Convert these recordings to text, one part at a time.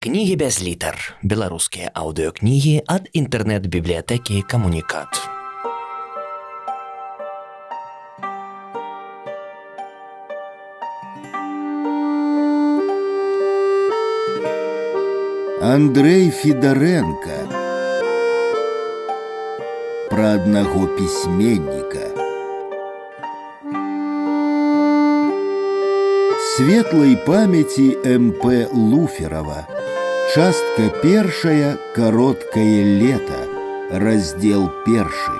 Кнігі без літар. Беларускія аўдыёкнігі ад інтэрнэт-бібліятэкі камунікат. Андрей Федоренко Про одного письменника Светлой памяти М.П. Луферова Частка першая короткое лето раздел першы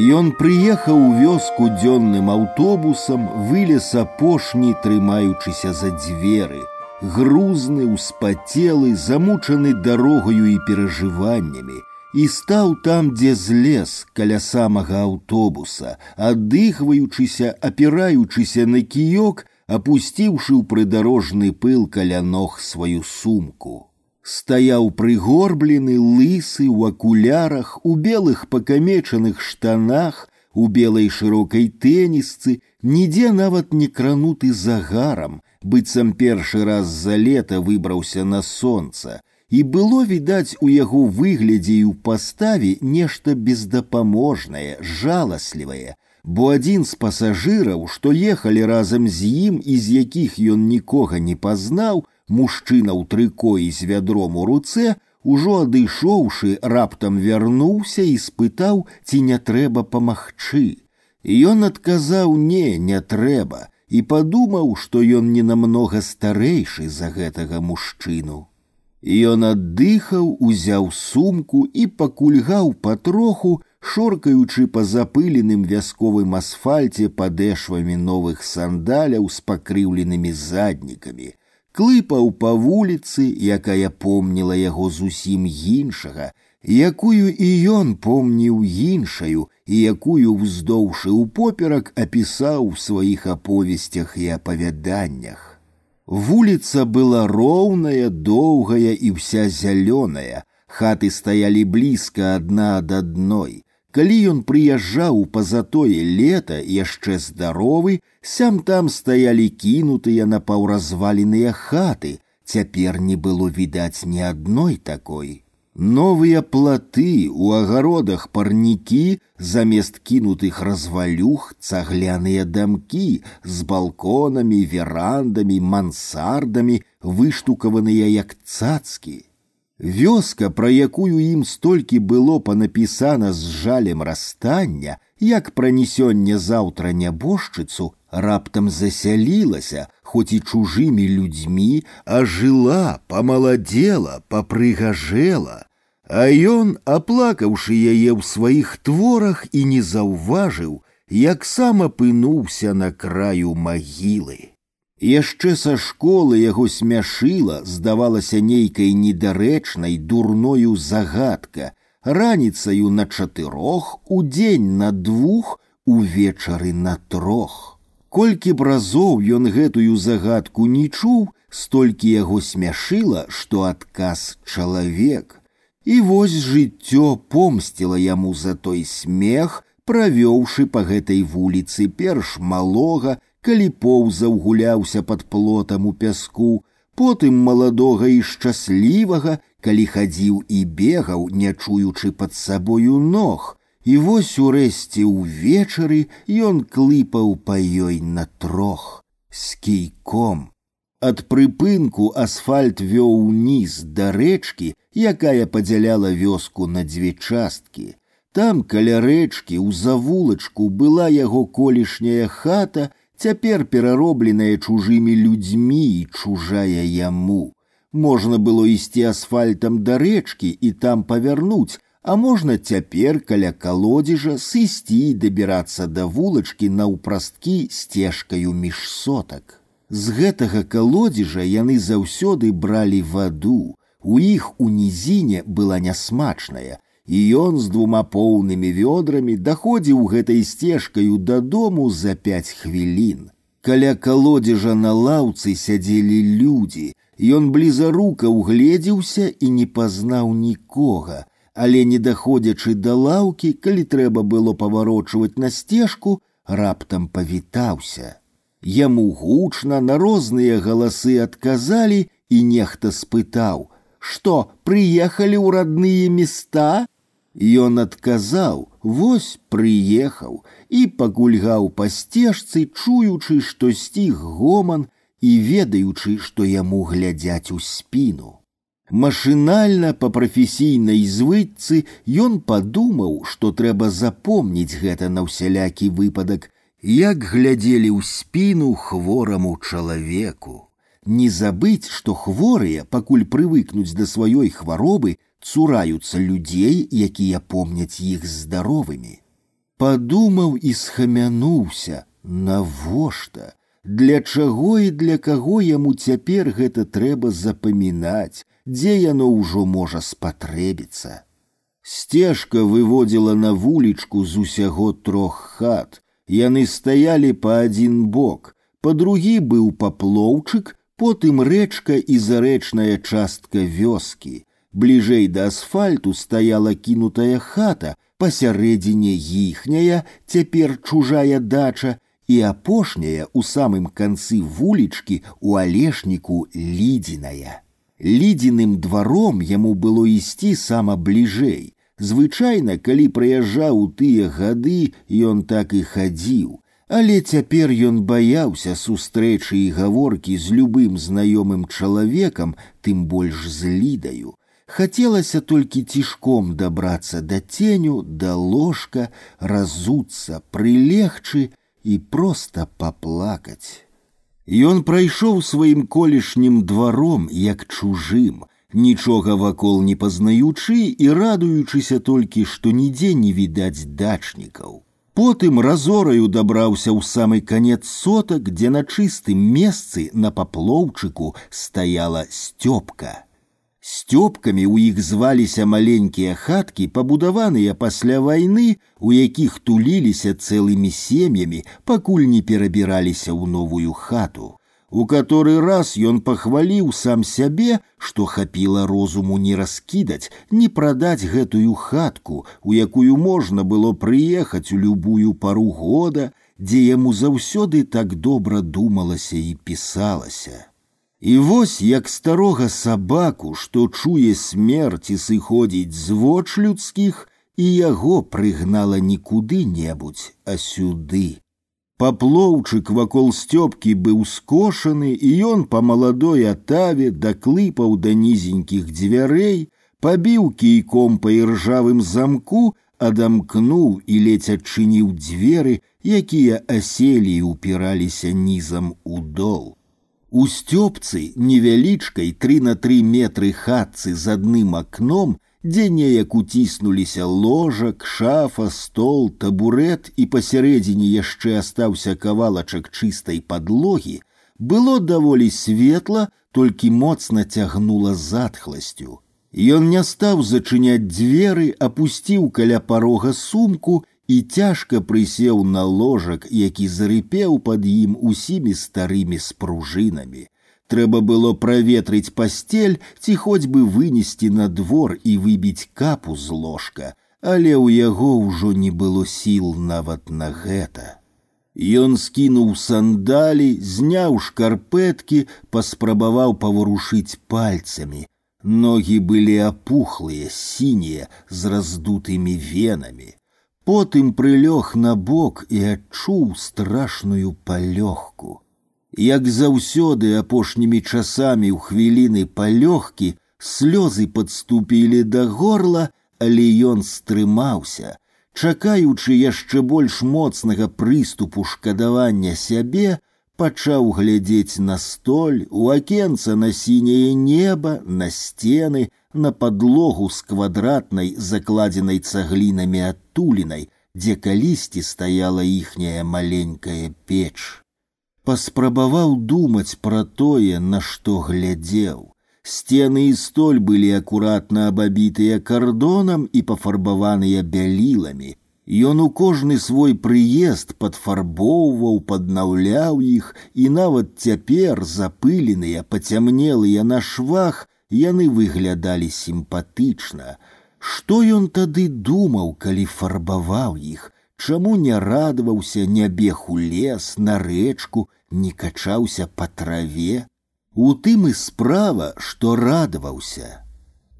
Ён прыехаў у вёску дзённым аўтобусам, вылез апошні, трымаючыся за дзверы, грузны, успацелы, замучаны дарогаю і перажываннямі, і стаў там, дзе злез каля самага аўтобуса, аддыхваючыся, апіраючыся на кіёк, апусціўшы ў прыдарожны пыл каля ног сваю сумку стаяў прыгорблены лысы ў акулярах у белых пакамечаных штанах у белай шырокай тэнісцы нідзе нават не крануты загарам быццам першы раз за лета выбраўся на сонца і было відаць у яго выглядзе і ў паставе нешта бездапаможнае жаласлівае бо адзін з пасажыраў што ехалі разам з ім і з якіх ён нікога не пазнаў мужчына ў трыко і з вядром у руцэ, ужо адышоўшы, раптам вярнуўся і спытаў, ці не трэба памагчы. Ён адказаў не, не трэба, і падумаў, што ён не намнога старэйшы за гэтага мужчыну. Ён аддыхаў, узяў сумку і пакульгаў патроху, шоркаючы па запыленым вясковым асфальце падэшвамі новых сандаляў з пакрыўленымі заднікамі, клыпаў па вуліцы, якая помніла яго зусім іншага, якую і ён помніў іншаю і якую вздоўшы ў поперак апісаў у сваіх аповесцях і апавяданнях. Вуліца была роўная, доўгая і вся зялёная, хаты стаялі блізка адна ад адной. Калі ён прыязджаў па затое лета яшчэ здаровы, сям там стаялі кінутыя на паўразваленыя хаты, цяпер не было відаць ні адной такой. Новыя платы у агародах парнікі замест кінутых развалюх цагляныя дамкі з балконамі, верандамі, мансардамі, выштукаваныя як цацкі. Вёска, пра якую ім столькі было панапісана з жалем расстання, як пранесённе заўтра нябожчыцу, раптам засялілася, хоць і чужымі людзьмі, а жыла, памаладзела, папрыгажэла. А ён, аплакаўшы яе ў сваіх творах і не заўважыў, як сам апынуўся на краю магілы. Яшчэ са школы яго смяшыла, здавалася нейкай недарэчнай дурною загадка, раніцаю на чатырох, удзень на двух, увечары на трох. Колькі б разоў ён гэтую загадку не чуў, столькі яго смяшыла, што адказ чалавек. І вось жыццё помсціла яму за той смех, правёўшы па гэтай вуліцы перш малога, калі поўзаў гуляўся под плотам у пяску, потым маладога і шчаслівага, калі хадзіў і бегаў, не чуючы пад сабою ног, і вось урэшце ўвечары ён клыпаў па ёй на трох з кійком. Ад прыпынку асфальт вёў уніз да рэчкі, якая падзяляла вёску на дзве часткі. Там каля рэчкі ў завулачку была яго колішняя хата, цяпер пераробленая чужымі людзьмі і чужая яму. Можна было ісці асфальтам да рэчкі і там павярнуць, а можна цяпер каля калодзежа сысці і дабірацца да вулачкі наўпрасткі сцежкаю між сотак. З гэтага калодзежа яны заўсёды бралі ваду. У іх у нізіне была нясмачная, і ён з двума поўнымі вёдрамі даходзіў гэтай сцежкаю дадому за пяць хвілін. Каля калодзежа на лаўцы сядзелі людзі, Ён блізарука ўгледзеўся і не пазнаў нікога, але не даходзячы да лаўкі, калі трэба было паварочваць на сцежку, раптам павітаўся. Яму гучна на розныя галасы адказалі, і нехта спытаў: « Што прыехалі ў радныя места? Ён адказаў: « Вось прыехаў і пакульгаў па сцежцы, чуючы, што сціг гоман і ведаючы, што яму глядзяць у спіну. Машынальна па прафесійнай звыццы ён падумаў, што трэба запомніць гэта на ўсялякі выпадак, як глядзелі ў спіну хвораму чалавеку. Не забыць, што хворыя, пакуль прывыкнуць да сваёй хваробы, цураюцца людзей, якія помняць іх здаровымі. Падумаў і схамянуўся, навошта, для чаго і для каго яму цяпер гэта трэба запамінаць, дзе яно ўжо можа спатрэбіцца. Сцежка выводзіла на вулічку з усяго трох хат. Яны стаялі па адзін бок, па другі быў паплоўчык, потым рэчка і зарэчная частка вёскі. Бліжэй да асфальту стаяла кінутая хата, пасярэдзіне іхняя, цяпер чужая дача, і апошняя у самым канцы вулічкі у алешніку лідзіная. Лідзіным дваром яму было ісці сама бліжэй. Звычайна, калі прыязджаў у тыя гады, ён так і хадзіў, але цяпер ён баяўся сустрэчы і гаворкі з любым знаёмым чалавекам, тым больш з лідаю. Хацелася толькі цішком дабрацца да ценю, да ложка, разуцца, прылегчы і проста паплакаць. Ён прайшоў сваім колішнім дваром як чужым, нічога вакол не пазнаючы і радуючыся толькі, што нідзе не відаць дачнікаў. Потым разораю дабраўся ў самы канец сотак, дзе на чыстым месцы на паплоўчыку стаяла сцёпка. Сцёпкамі ў іх зваліся маленькія хаткі, пабудаваныя пасля вайны, у якіх туліліся цэлымі сем'ямі, пакуль не перабіраліся ў новую хату. У каторы раз ён пахваліў сам сябе, што хапіла розуму не раскідаць, не прадаць гэтую хатку, у якую можна было прыехаць у любую пару года, дзе яму заўсёды так добра думалася і пісалася. І вось як старога сабаку, што чуе смерць і сыходзіць з воч людскіх, і яго прыгнала не куды-небудзь, а сюды. Паплоўчык вакол сцёпкі быў скошаны, і ён па маладой атаве даклыпаў да нізенькіх дзвярэй, пабіў кійком па іржавым замку, адамкнуў і ледзь адчыніў дзверы, якія аселі і упіраліся нізам у дол. У сцёбцы невялічкай тры на тры метры хатцы з адным акном, дзе неяк уціснуліся ложак, шафа, стол, табурет і пасярэдзіне яшчэ астаўся кавалачак чыстай падлогі, было даволі светла, толькі моцна цягнула затхласцю. Ён не стаў зачыняць дзверы, апусціў каля парога сумку і цяжка прысеў на ложак, які зарыпеў пад ім усімі старымі спружынамі. Трэба было праветрыць пасцель ці хоць бы вынесці на двор і выбіць капу з ложка, але ў яго ўжо не было сіл нават на гэта. Ён скінуў сандалі, зняў шкарпэткі, паспрабаваў паварушыць пальцамі. Ногі былі апухлыя, сінія, з раздутымі венамі. Потым прылёг на бок і адчуў страшную палёгку. Як заўсёды апошнімі часамі ў хвіліны палёгкі слёзы падступілі да горла, але ён стрымаўся, чакаючы яшчэ больш моцнага прыступу шкадавання сябе, пачаў глядзець на столь, у акенца на сіняе неба, на сцены, на подлогу з квадратнай закладзенай цаглінамі адтулінай, дзе калісьці стаяла іхняя маленькая печ. Паспрабаваў думаць пра тое, на што глядзеў. Сцены і столь былі акуратна абабітыя кардонам і пафарбаваныя бяліламі. Ён у кожны свой прыезд падфарбоўваў, паднаўляў іх, і нават цяпер запыленыя, пацямнелыя на швах, яны выглядалі сімпатычна. Што ён тады думаў, калі фарбаваў іх, чаму не радаваўся, не бег у лес, на рэчку, не качаўся па траве. У тым і справа, што радаваўся.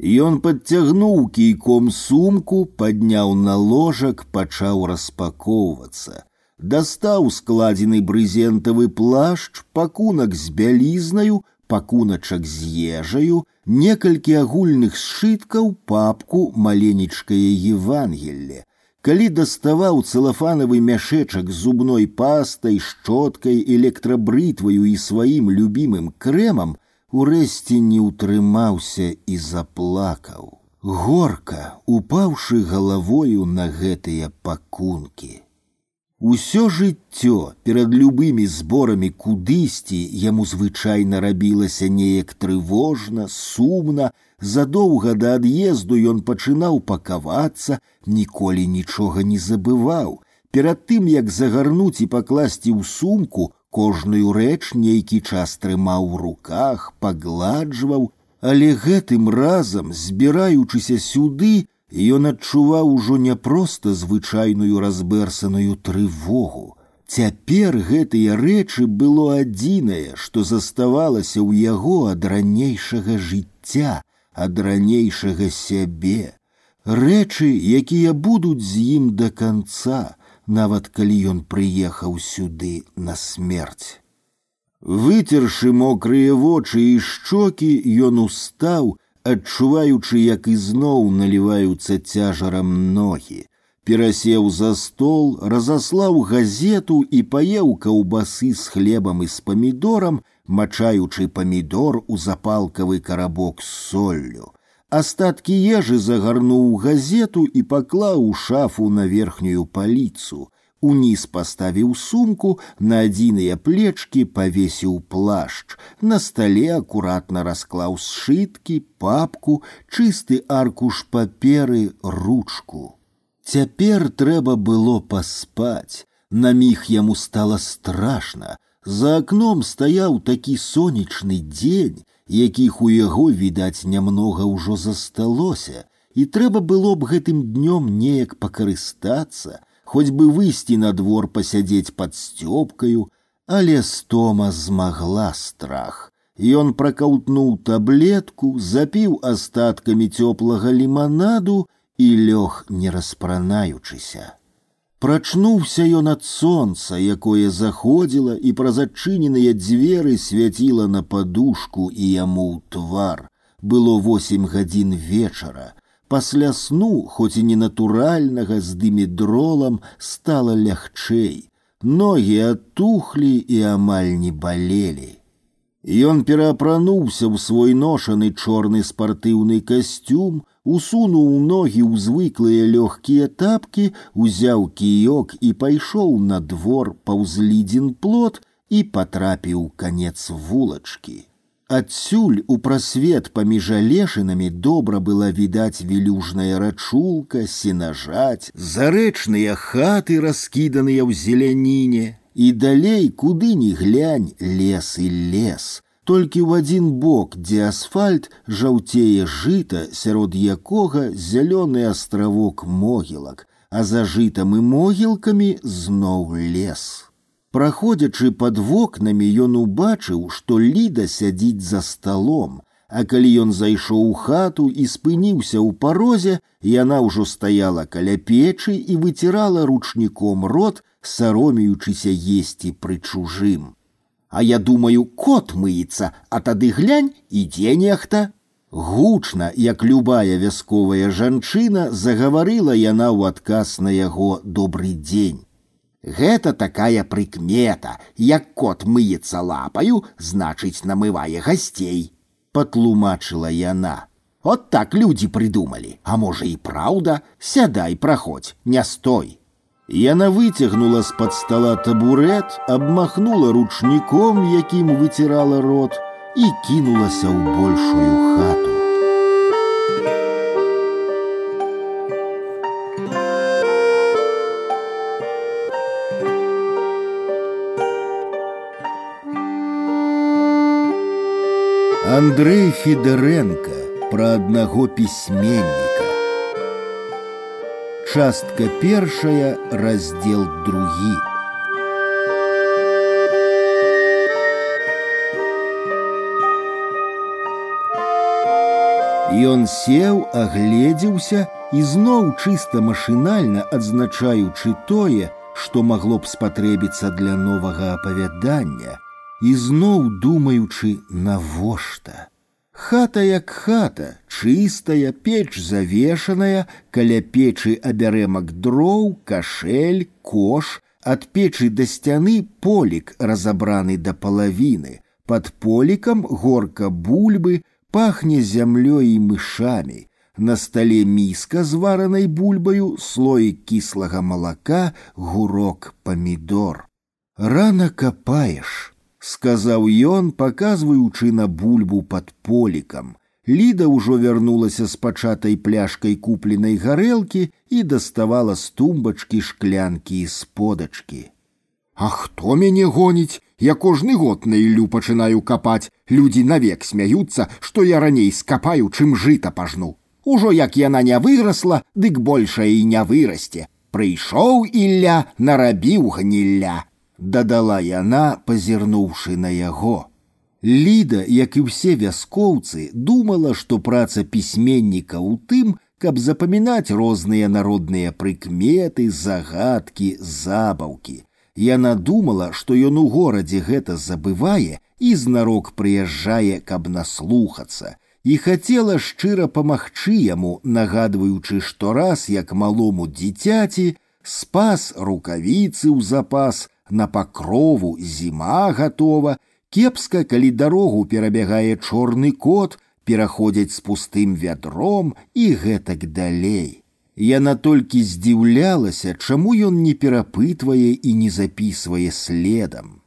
Ён подцягнуў кійком сумку, падняў на ложак, пачаў распакоўвацца. Дастаў складзены брызентавы плашч, пакунак з бялізнаю, пакуначак з ежаю, некалькі агульных сшыткаў, папку, маленечкае Евангелле. Калі даставаў цэлафанавы мяшэчак з зубной пастай, шчоткай, электрабрытваю і сваім любімым крэмам, урэшце не ўтрымаўся і заплакаў. Горка, упаўшы галавою на гэтыя пакункі. Усё жыццё перад любымі зборамі кудысьці яму звычайна рабілася неяк трывожна, сумна, задоўга да ад'езду ён пачынаў пакавацца, ніколі нічога не забываў. Перад тым, як загарнуць і пакласці ў сумку, кожную рэч нейкі час трымаў у руках, пагладжваў, але гэтым разам, збіраючыся сюды, ён адчуваў ужо не проста звычайную разбэрсаную трывогу. Цяпер гэтыя рэчы было адзінае, што заставалася ў яго ад ранейшага жыцця, ад ранейшага сябе. Рэчы, якія будуць з ім да канца, нават калі ён прыехаў сюды на смерць. Выцершы мокрыя вочы і шчокі, ён устаў, адчуваючы, як ізноў наліваюцца цяжарам ногі, перасеў за стол, разаслаў газету і паеў каўбасы з хлебам і з памідорам, мачаючы памідор у запалкавы карабок з соллю. Астаткі ежы загарнуў газету і паклаў у шафу на верхнюю паліцу, уніз паставіў сумку, на адзіныя плечкі павесіў плашч, на стале акуратна расклаў сшыткі, папку, чысты аркуш паперы, ручку. Цяпер трэба было паспаць. На міг яму стала страшна. За акном стаяў такі сонечны дзень, якіх у яго відаць нямнога ўжо засталося, і трэба было б гэтым днём неяк пакарыстацца, хоть бы выйсці на двор пасядзець под сцёпкаю, але стома змагла страх. Ён пракаўтнуў таблетку, запіў астаткамі цёплага ліманаду і лёг не распранаючыся. Прачнуўся ён ад сонца, якое заходзіла і праз адчыненыя дзверы свяціла на падушку і яму ў твар. Было восемь гадзін вечара. Пасля сну, хоць і ненатуральнага з дымедролам стала лягчэй. Ногі атухлі і амаль не балелі. Ён пераапрануўся ў свой ношаны чорны спартыўны касцюм, усунуў ногі ў звыклыя лёгкія тапкі, узяў кіёк і пайшоў на двор паўзлідзін плот і патрапіў канец вулачкі. Адсюль у прасвет паміж алешынамі добра была відаць велюжная рачулка, сенажаць, зарэчныя хаты, раскіданыя ў зеляніне, і далей куды ни глянь лес і лес. Толькі ў адзін бок, дзе асфальт жаўцее жыта, сярод якога зялёны астравок могілак, а за жытам і могілкамі зноў лес. Праходзячы пад вокнамі ён убачыў, што ліда сядзіць за сталом, а калі ён зайшоў у хату і спыніўся ў парозе, яна ўжо стаяла каля печы і выцірала ручніком рот, саромеючыся есці пры чужым. А я думаю, кот мыецца, а тады глянь, ідзе нехта. Гучна, як любая вясковая жанчына, загаварыла яна ў адказ на яго добрый дзень. Гэта такая прыкмета, як кот мыецца лапаю, значыць, намывае гасцей, патлумачыла яна. От так людзі прыдумалі, а можа і праўда, сядай, праходзь, не стой. Яна выцягнула з-пад стола табурет, абмахнула ручніком, якім выцірала рот, і кінулася ў большую хату. Андрей Федоренко про одного письменника. Частка першая, раздел другі. Ён сеў, агледзеўся і зноў чыста машынальна адзначаючы тое, што магло б спатрэбіцца для новага апавядання, і зноў думаючы навошта. Хата як хата, чыстая, печ завешаная, каля печы абярэмак дроў, кашель, кош, ад печы да сцяны полік разабраны да палавіны. Под полікам горка бульбы, пахне зямлёй і мышамі. На столе миска з варанай бульбаю, слоік кіслага малака, гурок памідор. Рана капаеш, сказаў ён, паказваючы на бульбу под полікам. Ліда ўжо вярнулася з пачатай пляшкай купленай гарэлкі і даставала з тумбачкі шклянкі і сподачкі. А хто мяне гоніць? Я кожны год на іллю пачынаю капаць. Людзі навек смяюцца, што я раней скапаю, чым жыта пажну. Ужо як яна не вырасла, дык большая і не вырасце. Прыйшоў ілля, нарабіў гнілля. Дадала яна, пазірнуўшы на яго. Ліда, як і ўсе вяскоўцы, думала, што праца пісьменніка ў тым, каб запамінаць розныя народныя прыкметы, загадкі, забаўкі. Яна думала, што ён у горадзе гэта забывае і знарок прыязджае, каб наслухацца, і хацела шчыра памагчы яму, нагадваючы штораз, як малому дзіцяці, спас рукавіцы ў запас, на пакрову зіма гатова, кепска, калі дарогу перабягае чорны кот, пераходзяць з пустым вядром і гэтак далей. Яна толькі здзіўлялася, чаму ён не перапытвае і не записывае следам.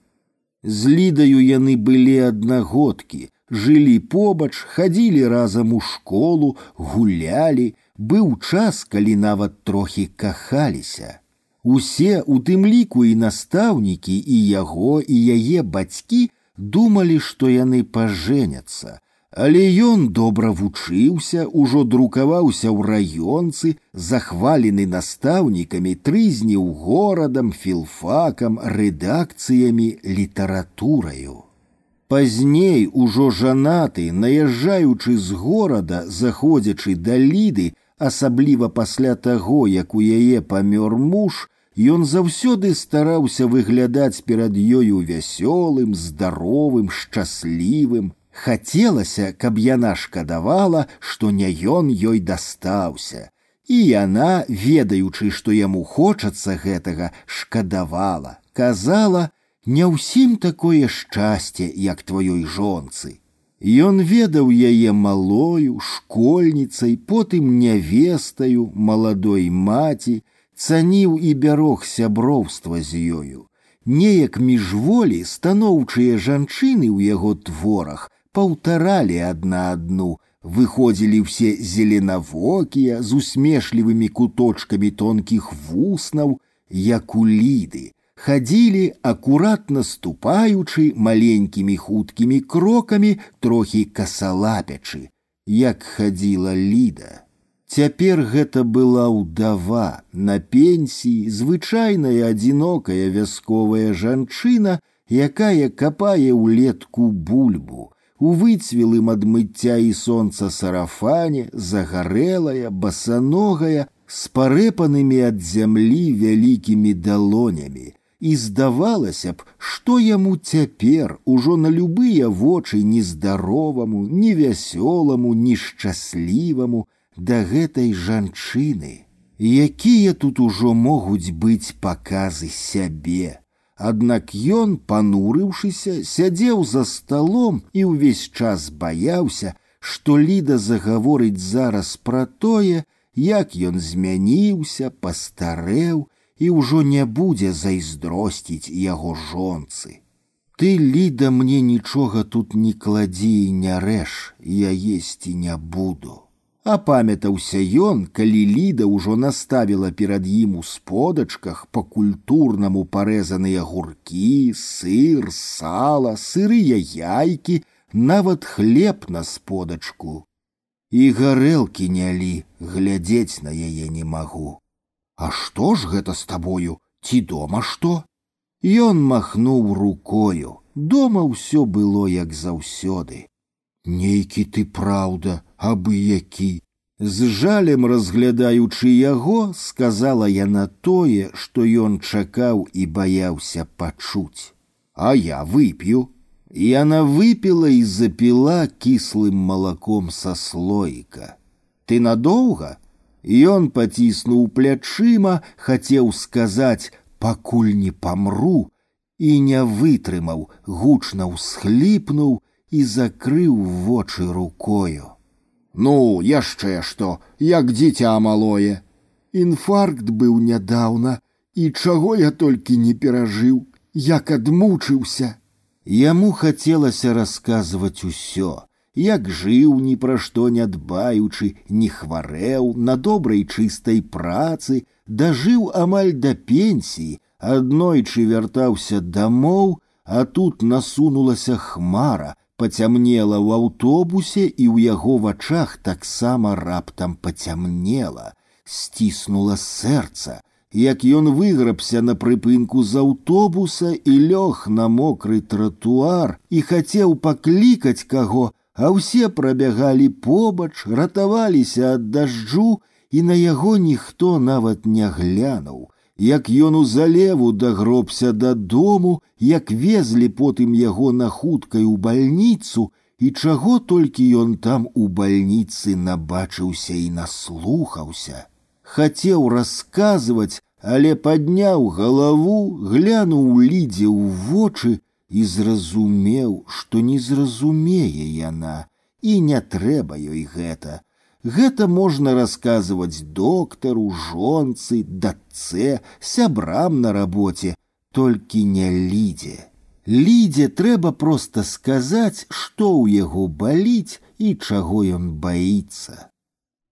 З лідаю яны былі аднагодкі, жылі побач, хадзілі разам у школу, гулялі, быў час, калі нават трохі кахаліся. Усе, у тым ліку і настаўнікі і яго і яе бацькі думалі, што яны пажэняцца, але ён добра вучыўся, ужо друкаваўся ў раёнцы, захвалены настаўнікамі, трызніў горадам, філфакам, рэдакцыямі, літаратураю. Пазней ужо жанаты, наязджаючы з горада, заходзячы да ліды, асабліва пасля таго, як у яе памёр муж, ён заўсёды стараўся выглядаць перад ёю вясёлым, здаровым, шчаслівым, Хацелася, каб яна шкадавала, што не ён ёй дастаўся. І яна, ведаючы, што яму хочацца гэтага, шкадавала, казала: не ўсім такое шчасце, як тваёй жонцы. Ён ведаў яе малою, школьніцай, потым нявестаю, маладой маці, цаніў і бярог сяброўства з ёю. Неяк міжволі станоўчыя жанчыны ў яго творах паўтаралі адна адну, выходзілі ўсе зеленавокія з усмешлівымі куточкамі тонкіх вуснаў, як у ліды, хадзілі акуратна ступаючы маленькімі хуткімі крокамі трохі касалапячы, як хадзіла ліда. Цяпер гэта была ўдава на пенсіі звычайная адзінокая вясковая жанчына, якая капае ўлетку бульбу, у выцвелым ад мыцця і сонца сарафане, загарэлая, басаногая, з парэпанымі ад зямлі вялікімі далонямі. І здавалася б, што яму цяпер ужо на любыя вочы нездароваму, невясёламу, нешчасліваму да гэтай жанчыны. Якія тут ужо могуць быць паказы сябе, Аднак ён, панурыўшыся, сядзеў за сталом і ўвесь час баяўся, што ліда загаворыць зараз пра тое, як ён змяніўся, пастарэў і ўжо не будзе зайздросціць яго жонцы. Ты, ліда, мне нічога тут не кладзі і не рэш, я есці не буду апамятаўся ён, калі ліда ўжо наставіла перад ім у сподачках па культурнаму парэзаныя гуркі, сыр, сала, сырыя яйкі, нават хлеб на сподачку. І гарэлкі нялі, глядзець на яе не магу. А што ж гэта з табою? Ці дома што? Ён махнуў рукою. Дома ўсё было як заўсёды. Нейкі ты праўда, абы які. З жалем разглядаючы яго, сказала яна тое, што ён чакаў і баяўся пачуць. А я вып'ю. Яна выпила і запіла кіслым малаком са слоіка. Ты надоўга? Ён паціснуў плячыма, хацеў сказаць, пакуль не памру, і не вытрымаў, гучна ўсхліпнуў і закрыў вочы рукою. Ну, яшчэ што, як дзіця малое. Інфаркт быў нядаўна, і чаго я толькі не перажыў, як адмучыўся. Яму хацелася расказваць усё, як жыў ні пра што не дбаючы, не хварэў на добрай чыстай працы, дажыў амаль да пенсіі, аднойчы вяртаўся дамоў, а тут насунулася хмара, пацямнела ў аўтобусе і ў яго вачах таксама раптам пацямнела, сціснула сэрца, як ён выграбся на прыпынку з аўтобуса і лёг на мокры тратуар і хацеў паклікаць каго, а ўсе прабягалі побач, ратаваліся ад дажджу, і на яго ніхто нават не глянуў як ён у залеву дагробся дадому, як везлі потым яго на хуткай у бальніцу, і чаго толькі ён там у бальніцы набачыўся і наслухаўся. Хацеў расказваць, але падняў галаву, глянуў лідзе ў вочы і зразумеў, што не зразумее яна, і не трэба ёй гэта Гэта можна расказваць доктару, жонцы, дачцэ, сябрам на рабоце, толькі не лідзе. Лідзе трэба проста сказаць, што ў яго баліць і чаго ён баіцца.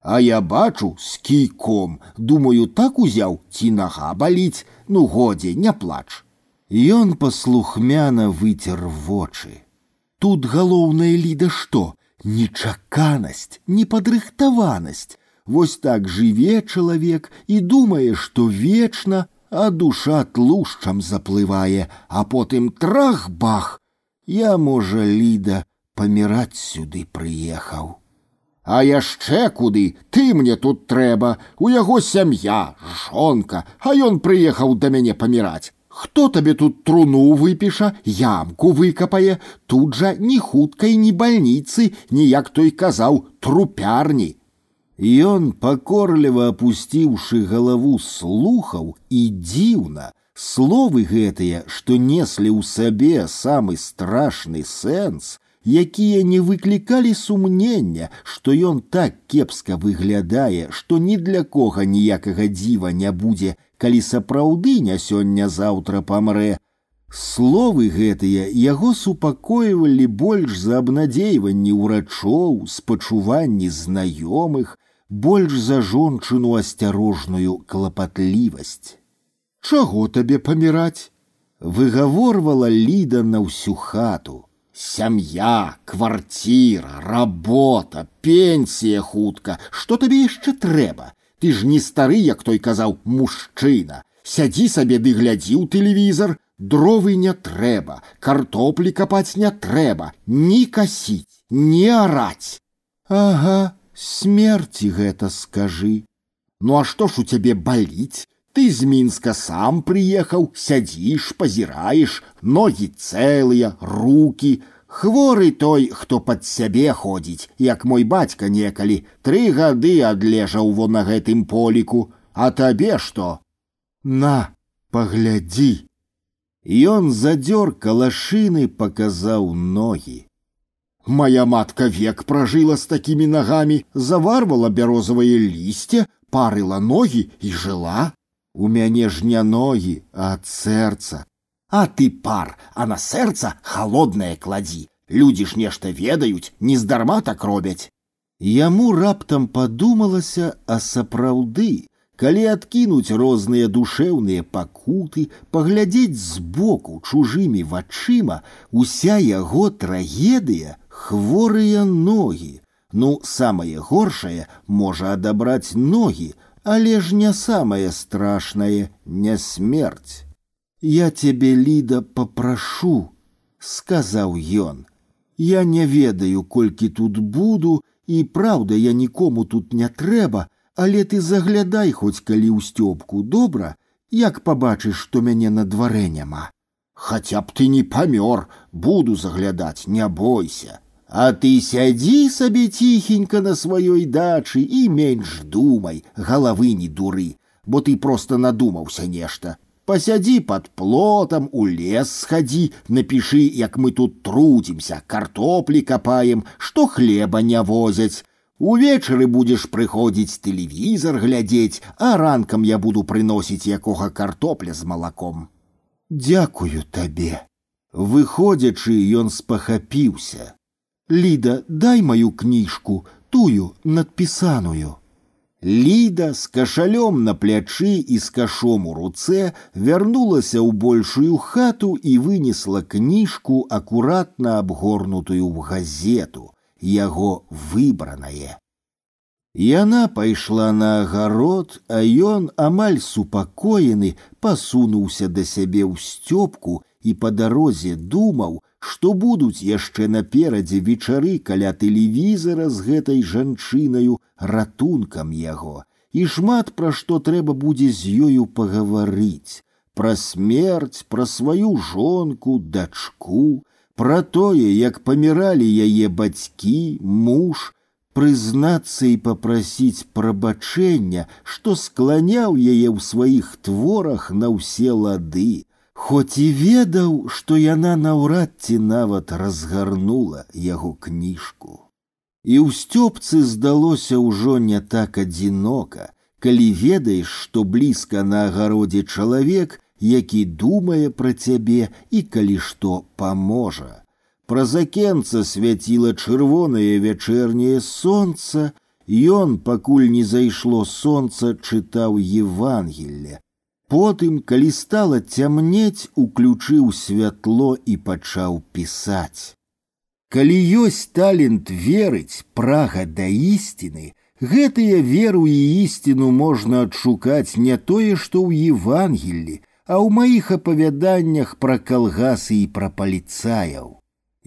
А я бачу з кійком, думаю, так узяў ці нага баліць, ну годзе, не плач. Ён паслухмяна выцер вочы. Тут галоўнае ліда што? нечаканасць, непадрыхтаванасць. Вось так жыве чалавек і думае, што вечна, а душа тлушчам заплывае, а потым трах-бах. Я, можа, ліда паміраць сюды прыехаў. А яшчэ куды ты мне тут трэба, у яго сям'я, жонка, а ён прыехаў да мяне паміраць. Хто табе тут труну выпіша, ямку выкапае, тут жа ні хуткай ні бальніцы, ніяк той казаў трупярні. Ён пакорліва апусціўшы галаву слухаў і дзіўна, словы гэтыя, што неслі ў сабе самы страшны сэнс, якія не выклікалі сумнення, што ён так кепска выглядае, што ні для кога ніякага дзіва не будзе, калі сапраўды не сёння-заўтра памрэ. Словы гэтыя яго супакойвалі больш за абнадзейванні ўрачоў, спачуванні знаёмых, больш за жончыну асцярожную клапатлівасць. Чаго табе паміраць? выгаворвала ліда на ўсю хату. Сям'я, кварціра, работа, пенсія хутка, што табе яшчэ трэба? Ты ж не стары, як той казаў мужчына. Сядзі сабе ды глядзі ў тэлевізор, дровы не трэба, картоплі капаць не трэба, ні касіць, не араць. Ага, смерці гэта скажы. Ну а што ж у цябе баліць? Ты з мінска сам прыехаў, сядзіш, пазіраеш, ногі цэлыя, руки, Хворы той, хто пад сябе ходзіць, як мой бацька некалі, тры гады адлежаў во на гэтым поліку, а табе што? На, паглядзі. Ён задзёр калашыны паказаў ногі. Мая матка век пражыла з такімі нагамі, заварвала бярозавае лісце, парыла ногі і жыла. У мяне ж не ногі, а ад сэрца. А ты пар, а на сэрца холоднае кладзі. Людзі ж нешта ведаюць, нездарма так робяць. Яму раптам падумалася, а сапраўды, калі адкінуць розныя душэўныя пакуты, паглядзець збоку чужымі вачыма, уся яго трагедыя, хворыя ногі. Ну, самае горшае можа адабраць ногі, але ж не самое страшное не смерть. Я тебе, Ліда, попрошу, сказаў ён. Я не ведаю, колькі тут буду, і праўда, я нікому тут не трэба, але ты заглядай хоць калі ў сцёбку добра, як пабачыш, што мяне на дварэ няма. Хаця б ты не памёр, буду заглядаць, не бойся. А ты сядзі сабе ціхенька на сваёй дачы і менш думай, галавы не дуры, бо ты просто надумаўся нешта. Пасядзі под плотам, у лес схадзі, напішы, як мы тут трудзімся, картоплі капаем, што хлеба не возяць. Увечары будзеш прыходзіць тэлевізор глядзець, а ранкам я буду прыносіць якога картопля з малаком. Дякую табе. Выходзячы, ён спахапіўся. Ліда, дай маю кніжку, тую надпісаную. Ліда з кашалём на плячы і з кашом у руцэ вярнулася ў большую хату і вынесла кніжку акуратна абгорнутую ў газету, яго выбранае. Яна пайшла на агарод, а ён амаль супакоены пасунуўся да сябе ў сцёпку і па дарозе думаў, што будуць яшчэ наперадзе вечары каля тэлевізара з гэтай жанчынаю ратункам яго, і шмат пра што трэба будзе з ёю пагаварыць, пра смерць, пра сваю жонку, дачку, пра тое, як паміралі яе бацькі, муж, прызнацца і папрасіць прабачэння, што скланяў яе ў сваіх творах на ўсе лады, Хоць і ведаў, што яна наўрад ці нават разгарнула яго кніжку. І ў сцёбцы здалося ўжо не так адзінока, калі ведаеш, што блізка на агародзе чалавек, які думае пра цябе і калі што паможа. Праз акенца свяціла чырвонае вячэрняе сонца, Ён, пакуль не зайшло сонца, чытаў Евангелле, Потым, калі стала цямнець, уключыў святло і пачаў пісаць. Калі ёсць талент верыць, прага да ісціны, гэтыя веру і ісціну можна адшукаць не тое, што ў Евангеллі, а ў маіх апавяданнях пра калгасы і пра паліцаяў.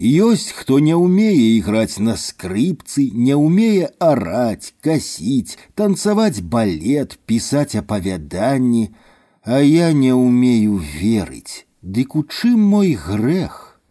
Ёсць, хто не ўмее іграць на скрыпцы, не ўмее араць, касіць, танцаваць балет, пісаць апавяданні, а я не умею верить, дык у чым мой грех?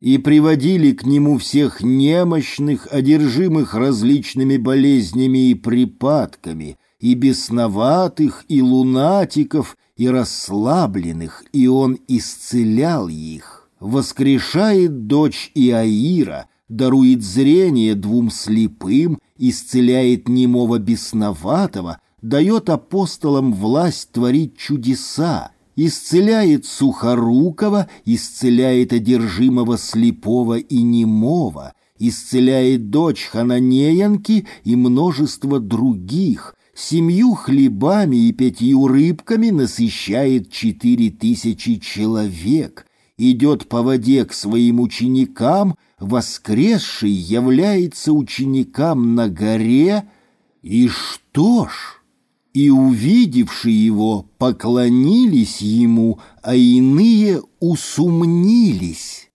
И приводили к нему всех немощных, одержимых различными болезнями и припадками, и бесноватых, и лунатиков, и расслабленных, и он исцелял их. Воскрешает дочь Иаира, дарует зрение двум слепым, исцеляет немого бесноватого, дает апостолам власть творить чудеса, исцеляет сухорукого, исцеляет одержимого слепого и немого, исцеляет дочь Хананеянки и множество других, семью хлебами и пятью рыбками насыщает четыре тысячи человек, идет по воде к своим ученикам, воскресший является ученикам на горе, и что ж? и, увидевши его, поклонились ему, а иные усумнились.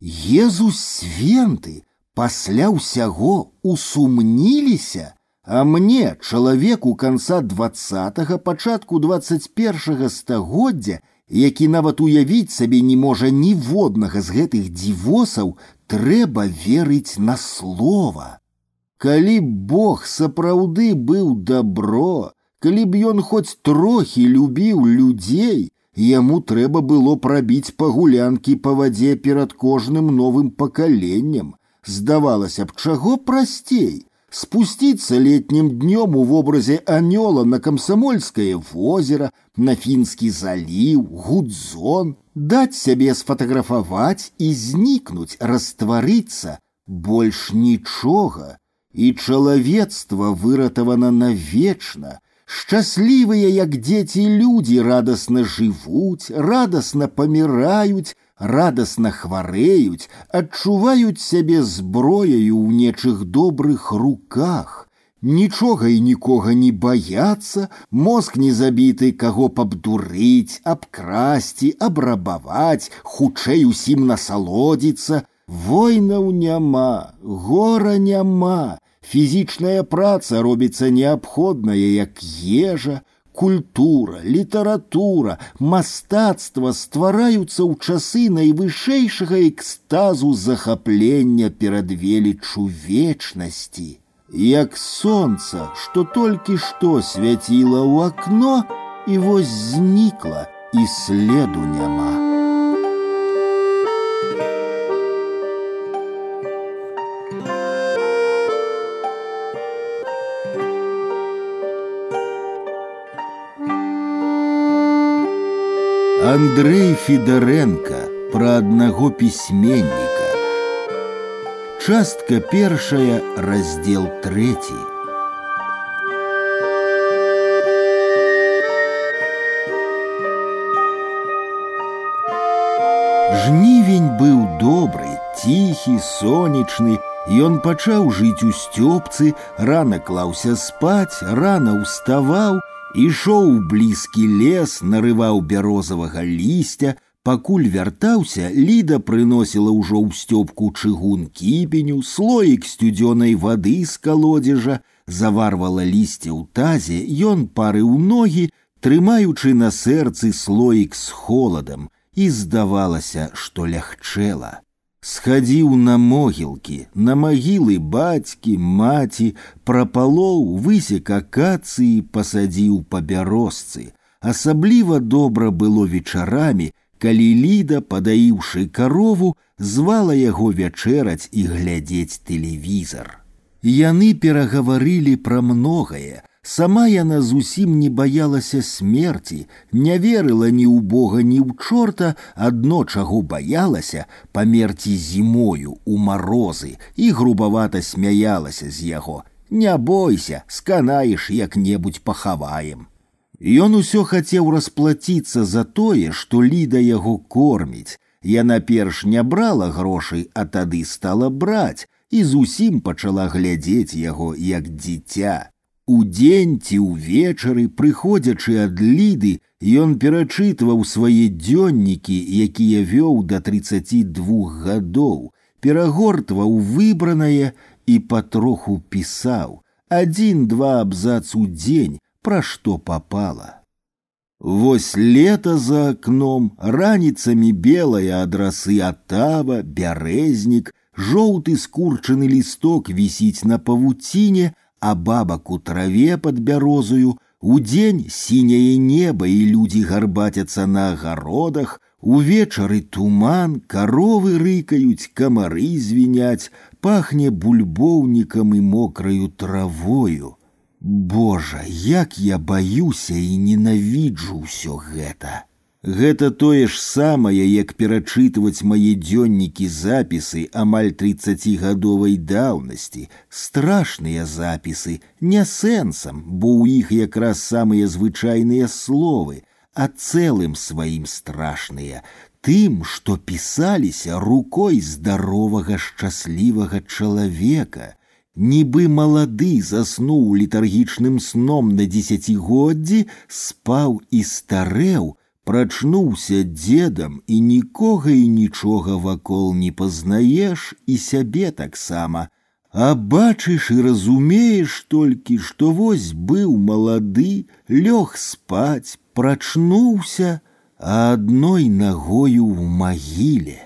Езус свенты, пасля ўсяго усумніліся, а мне, чалавеку канца двадцатого пачатку двадцать першага стагоддзя, які нават уявіць сабе не можа ніводнага з гэтых дзівосаў, трэба верыць на слова. Калі Бог сапраўды быў добро, Калі б ён хоць трохі любіў людзей, яму трэба было прабіць пагулянкі па вадзе перад кожным новым пакаленнем. Здавалася б, чаго прасцей спусціцца летнім днём у вобразе анёла на камсамольскае возера, на фінскі заліў, гудзон, даць сябе сфатаграфаваць і знікнуць, растварыцца, больш нічога, і чалавецтва выратавана навечна, Шчаслівыя, як дзеці людзі радасна жывуць, радасна паміраюць, радасна хварэюць, адчуваюць сябе зброяю ў нечых добрых руках, Нічога і нікога не баяцца, мозг не забіты, каго пабдурыць, абкрасці, абрабаваць, хутчэй усім насалодзіцца. Войнаў няма, гора няма. Фізічная праца робіцца неабходная, як ежа, культура, літаратура, мастацтва ствараюцца ў часы найвышэйшага экстазу захаплення перад велічу вечнасці як солнце, что только что светило у окно, и вось зникла, и следу няма. Андрей Федоренко про одного письменника Частка першая, раздел третий. Жнівень быў добры, ціхі, сонечны, Ён пачаў жыць у сцёбцы, рана клаўся спаць, рана ўставаў, ішоў у блізкі лес, нарываў бярозавага лісця, Пакуль вяртаўся, Ліда прыносіла ўжо ў сцёбку чыгун кіпеню, слоік сцюдзёнай вады з калодзежа, заварвала лісце ў тазе, ён парыў ногі, трымаючы на сэрцы слоік з холадам, і здавалася, што лягчэла. Схадзіў на могілкі, на магілы бацькі, маці, прапалоў, высек акацыі, пасадзіў па бярозцы. Асабліва добра было вечарамі, калі ліда падаіўшы карову звала яго вячэраць і глядзець тэлевізор яны перагаварылі пра многае сама яна зусім не баялася смерці не верыла ні ў бога ні ў чорта адно чаго баялася памерці зімою у марозы і грубавата смяялася з яго не бойся сканаеш як-небудзь пахаваем Ён усё хацеў расплаціцца за тое, што ліда яго корміць. Яна перш не брала грошай, а тады стала браць і зусім пачала глядзець яго як дзіця. Удзень ці ўвечары, прыходзячы ад ліды, ён перачытваў свае дзённікі, якія вёў да 32 гадоў, перагортваў выбранае і патроху пісаў. Адзін-два абзац у дзень, пра што попала. Вось лето за окном, раніцамі белая ад расы атава, бярэзнік, жоўты скурчаны лісток вісіць на павуціне, а бабак у траве под бярозою, удзень сіняе неба і людзі гарбацяцца на агародах, увечары туман, каровы рыкаюць, камары звіняць, пахне бульбоўнікам і мокраю травою. Божа, як я баюся і ненавіджу ўсё гэта. Гэта тое ж самае, як перачытваць мае дзённікі запісы амаль тридцатигадовай даўнасці, страшныя запісы, не сэнсам, бо ў іх якраз самыя звычайныя словы, а цэлым сваім страшныя, тым, што пісаліся рукой здаровага шчаслівага чалавека, нібы малады заснуў літаргічным сном на дзесяцігоддзі, спаў і старэў, прачнуўся дзедам і нікога і нічога вакол не пазнаеш і сябе таксама. А бачыш і разумееш толькі, што вось быў малады, лёг спаць, прачнуўся, а адной нагою ў магіле.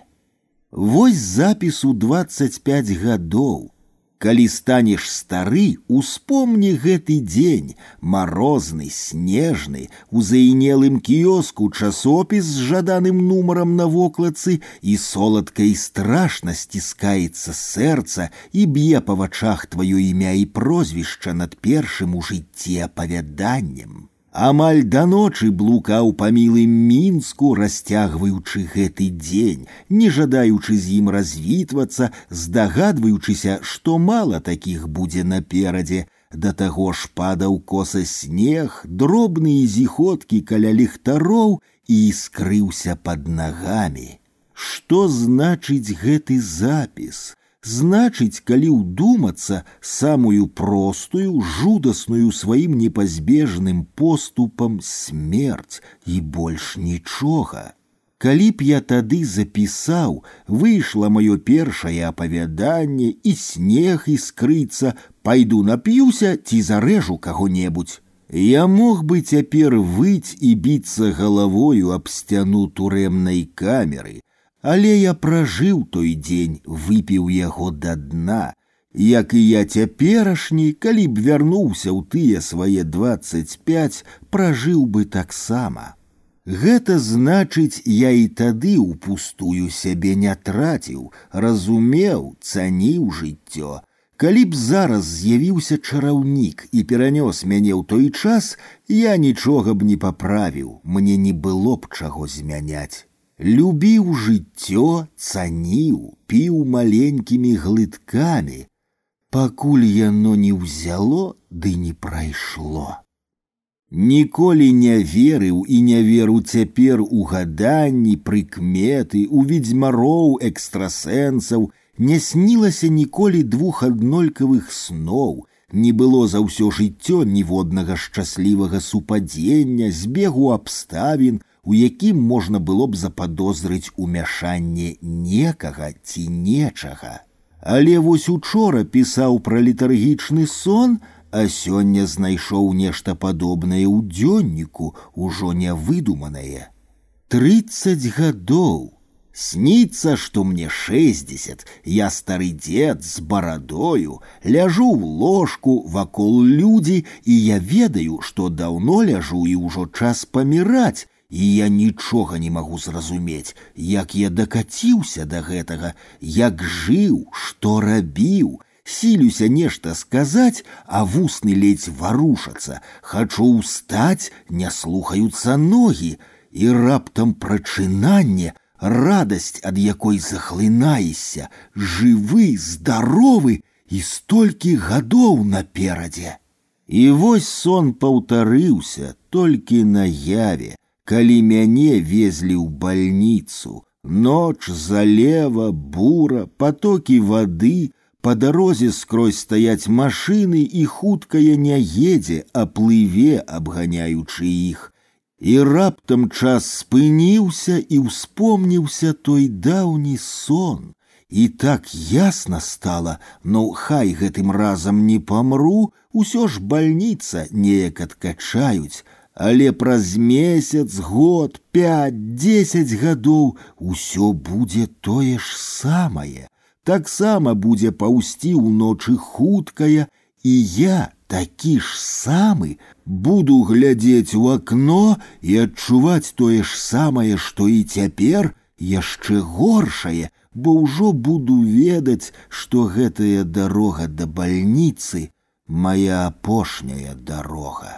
Вось запісу двадцать пять гадоў Калі станеш стары, успомні гэты дзень, марозны, снежны, у заінелым кіёску часопіс з жаданым нумарам на вокладцы і соладкай страшна сціскаецца сэрца і б'е па вачах тваё імя і прозвішча над першым у жыцці апавяданнем амаль да ночы блукаў па мілым мінску расцягваючы гэты дзень не жадаючы з ім развітвацца здагадваючыся што мала такіх будзе наперадзе да таго ж падаў коса снег дробныя зіходкі каля ліхтароў і скрыўся под нагамі што значыць гэты запіс Значыць, калі ўдумацца самую простую, жудасную сваім непазбежным поступам смерць і больш нічога. Калі б я тады запісаў, выйшла маё першае апавяданне і снег іскрыцца, пайду нап'юся ці зарэжу каго-небудзь. Я мог бы цяпер выць і біцца галавою аб сцяну турэмнай камеры, але я пражыў той дзень, выпіў яго да дна, як і я цяперашні, калі б вярнуўся ў тыя свае двадцать пять, пражыў бы таксама. Гэта значыць, я і тады ўпустую сябе не траціў, разумеў, цаніў жыццё. Калі б зараз з'явіўся чараўнік і перанёс мяне ў той час, я нічога б не паправіў, мне не было б чаго змяняць любіў жыццё, цаніў, піў маленькімі глыткамі, пакуль яно не ўзяло ды не прайшло. Ніколі не верыў і не веру цяпер у гаданні, прыкметы, у ведзьмароў экстрасэнсаў, не снілася ніколі двух аднолькавых сноў, не было за ўсё жыццё ніводнага шчаслівага супадзення, збегу абставін, у якім можна было б западозрыць умяшанне некага ці нечага. Але вось учора пісаў пра літаргічны сон, а сёння знайшоў нешта падобнае ў дзённіку, ужо нявыдуманае. Трыццаць гадоў. Снится, што мне шестьдесят, я стары дзед з барадою, ляжу ў ложку вакол людзі, і я ведаю, што даўно ляжу і ўжо час паміраць, і я нічога не магу зразумець, як я дакаціўся да гэтага, як жыў, што рабіў, сілюся нешта сказаць, а вусны ледзь варушацца, хачу ўстаць, не слухаюцца ногі, і раптам прачынанне, радасць, ад якой захлынаешся, жывы, здаровы і столькі гадоў наперадзе. І вось сон паўтарыўся толькі на яве, калі мяне везлі ў больніцу, ноч залева, бура, потокі вады, по дарозе скрозь стаяць машыны і хуткая не едзе, а плыве, абганяючы іх. І раптам час спыніўся і ўспомніўся той даўні сон. І так ясна стала, но хай гэтым разам не памру, усё ж больніца неяк адкачаюць, але праз месяц год пять десять гадоў усё будзе тое ж самае таксама будзе паўсці ўночы хуткая і я такі ж самы буду глядзець у акно і адчуваць тое ж самае што і цяпер яшчэ горшае бо ўжо буду ведаць што гэтая дарога да бальніцы моя апошняя дарога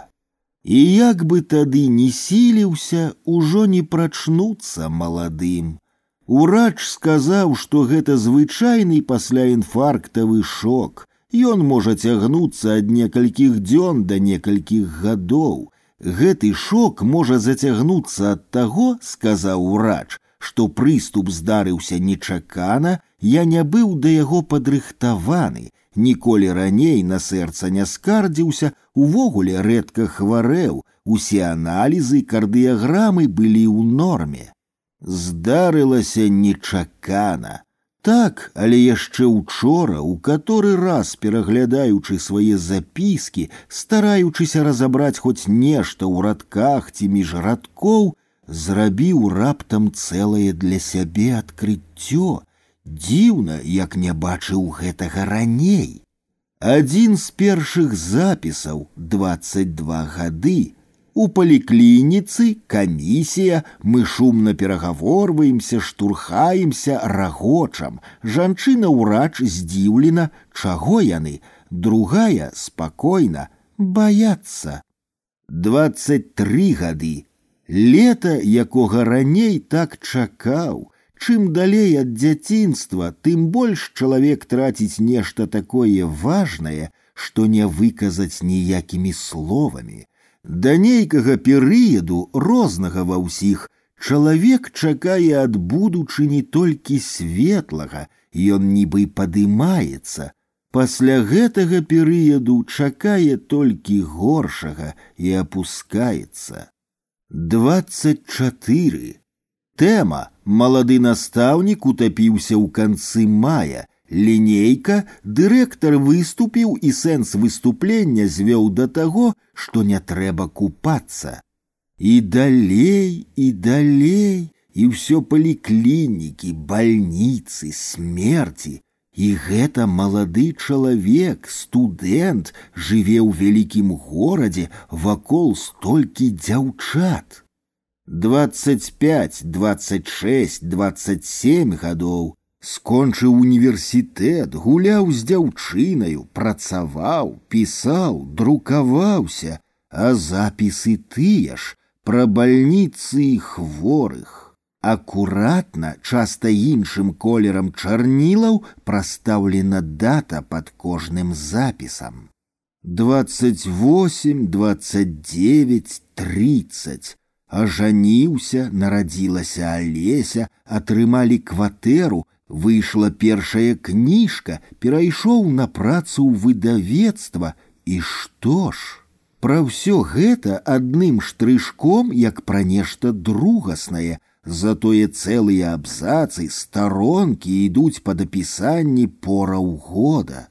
І як бы тады не сіліўся, ужо не прачнуцца маладым. Урач сказаў, што гэта звычайны пасля інфарктавы шок. Ён можа цягнуцца ад некалькіх дзён да некалькіх гадоў. Гэты шок можа зацягнуцца ад таго, сказаў урач, што прыступ здарыўся нечакана, я не быў да яго падрыхтаваны, ніколі раней на сэрца не скардзіўся, увогуле рэдка хварэў, усе аналізы кардыяграмы былі ў норме. Здарылася нечакана. Так, але яшчэ учора, у каторы раз пераглядаючы свае запіскі, стараючыся разабраць хоць нешта ў радках ці між радкоў, зрабіў раптам цэлае для сябе адкрыццё, Дзіўна, як не бачыў гэтага раней. Адзін з першых запісаў 22 гады. У паліклініцы камісія мы шумна перагаворваемся, штурхаемся рагочам. Жанчына ўрач здзіўлена, чаго яны, другая спакойна, баяцца. 23 гады. Лета, якога раней так чакаў, Чым далей ад дзяцінства, тым больш чалавек траціць нешта такое важнае, што не выказаць ніякімі словамі. Да нейкага перыяду рознага ва ўсіх Чалавек чакае ад будучыні толькі светлага, ён нібы падымаецца. Пасля гэтага перыяду чакае толькі горшага і апускаецца. 24. Тэма малады настаўнік утапіўся ў канцы мая. Лінейка дырэктар выступіў і сэнс выступлення звёў да таго, што не трэба купацца. И далей, и далей, и все поликлиники, больницы, смерти. И гэта малады чалавек, студэнт, жыве ў вялікім горадзе, вакол столькі дзяўчат. 25, 26, 27 гадоў. Скончыў універсітэт, гуляў з дзяўчынаю, працаваў, пісаў, друкаваўся, а запісы тыя ж, пра бальніцы і хворых. Акуратна, часта іншым колерам чарнілаў прастаўлена дата под кожным запісам. 28, 29, 30. Ажаніўся, нарадзілася Алеся, атрымалі кватэру, выйшла першая кніжка, перайшоў на працу ў выдавецтва, і што ж? Пра ўсё гэта адным штрышком, як пра нешта другаснае, затое цэлыя абзацы старонкі ідуць пад апісанні пораў года.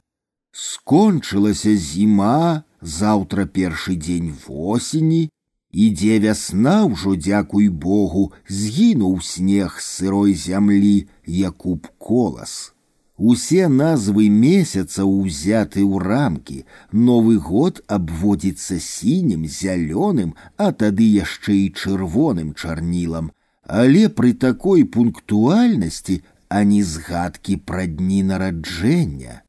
Скончылася зіма, заўтра першы дзень восені, ідзе вясна ўжо дзякуй Богу, згінуў снег з сырой зямлі, Якуб колас. Усе назвы месяцаў узяты ў рамкі. Новы год абводзіцца сінім, зялёным, а тады яшчэ і чырвоным чарнілам. Але пры такой пунктуальнасці ані згадкі пра дні нараджэння.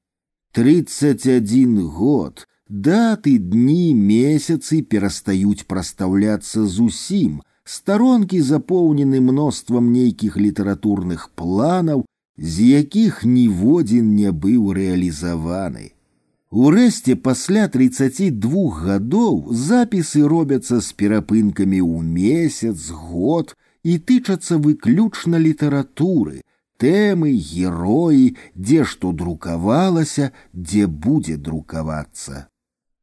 31 год. Даты, дні, месяцы перастаюць прастаўляцца зусім. Старонкі запоўнены мноствам нейкіх літаратурных планаў, з якіх ніводзін не быў рэалізаваны. Урэшце пасля 32 гадоў запісы робяцца з перапынкамі ў месяц, год і тычацца выключна літаратуры, тэмы, героі, дзе што друкавалася, дзе будзе друкавацца.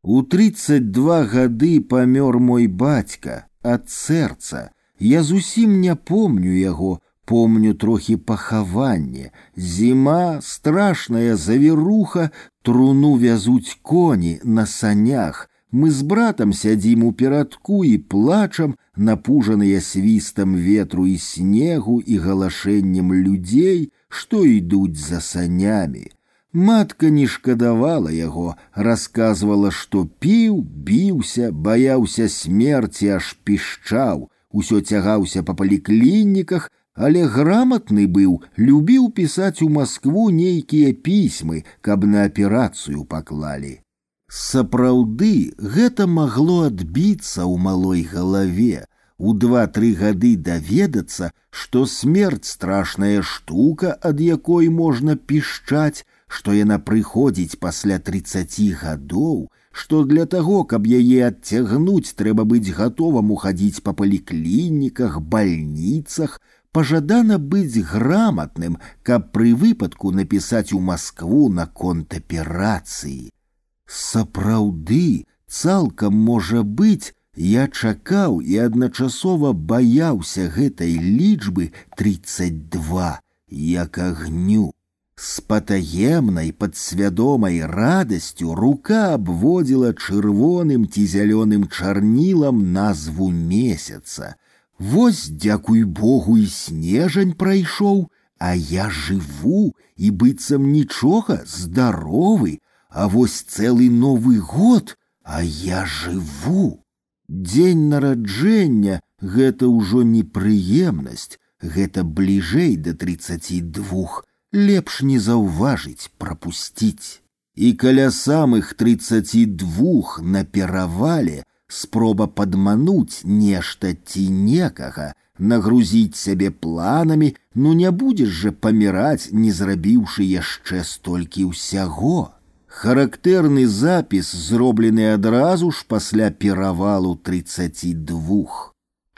У 32 гады памёр мой бацька ад сэрца. Я зусім не помню яго, Помню трохи пахаванне. Зима, страшная завіруха, труну вязуть кони на санях. Мы з братам сядзім у перадку і плачам, напужаныя свістам ветру і снегу і галашэннем людзей, што ідуць за санямі. Матка не шкадавала яго, расказвала, што піў, біўся, баяўся смерці, аж пішчаў, усё цягаўся па паліклініках, але грамотны быў, любіў пісаць у Маскву нейкія пісьмы, каб на аперацыю паклалі. Сапраўды гэта магло адбіцца ў малой галаве. У два-тры гады даведацца, што смерць страшная штука, ад якой можна пішчаць, што яна прыходзіць пасля тридцаці гадоў, што для таго, каб яе адцягнуць, трэба быць гатоваму хадзіць па паліклініках, бальніцах, пожадана быць грамотным, каб пры выпадку напісаць у Маскву наконт аперацыі. Сапраўды, цалкам можа быць, я чакаў і адначасова баяўся гэтай лічбы 32, як агню. С патаемнай падсвядомай радасцю рука абводзіла чырвоным ці зялёным чарнілам назву месяца, Вось, дзякуй Богу і снежань прайшоў, а я жыву і быццам нічога здаровы, а вось цэлы новы год, а я жыву. Дзень нараджэння гэта ўжо непрыемнасць, гэта бліжэй да 32, лепш не заўважыць, прапусціць. І каля самых 32 на перавале спроба падмануць нешта ці некага, нагрузіць сябе планамі, ну не будзеш жа паміраць, не зрабіўшы яшчэ столькі ўсяго. Характэрны запіс зроблены адразу ж пасля перавалу 32.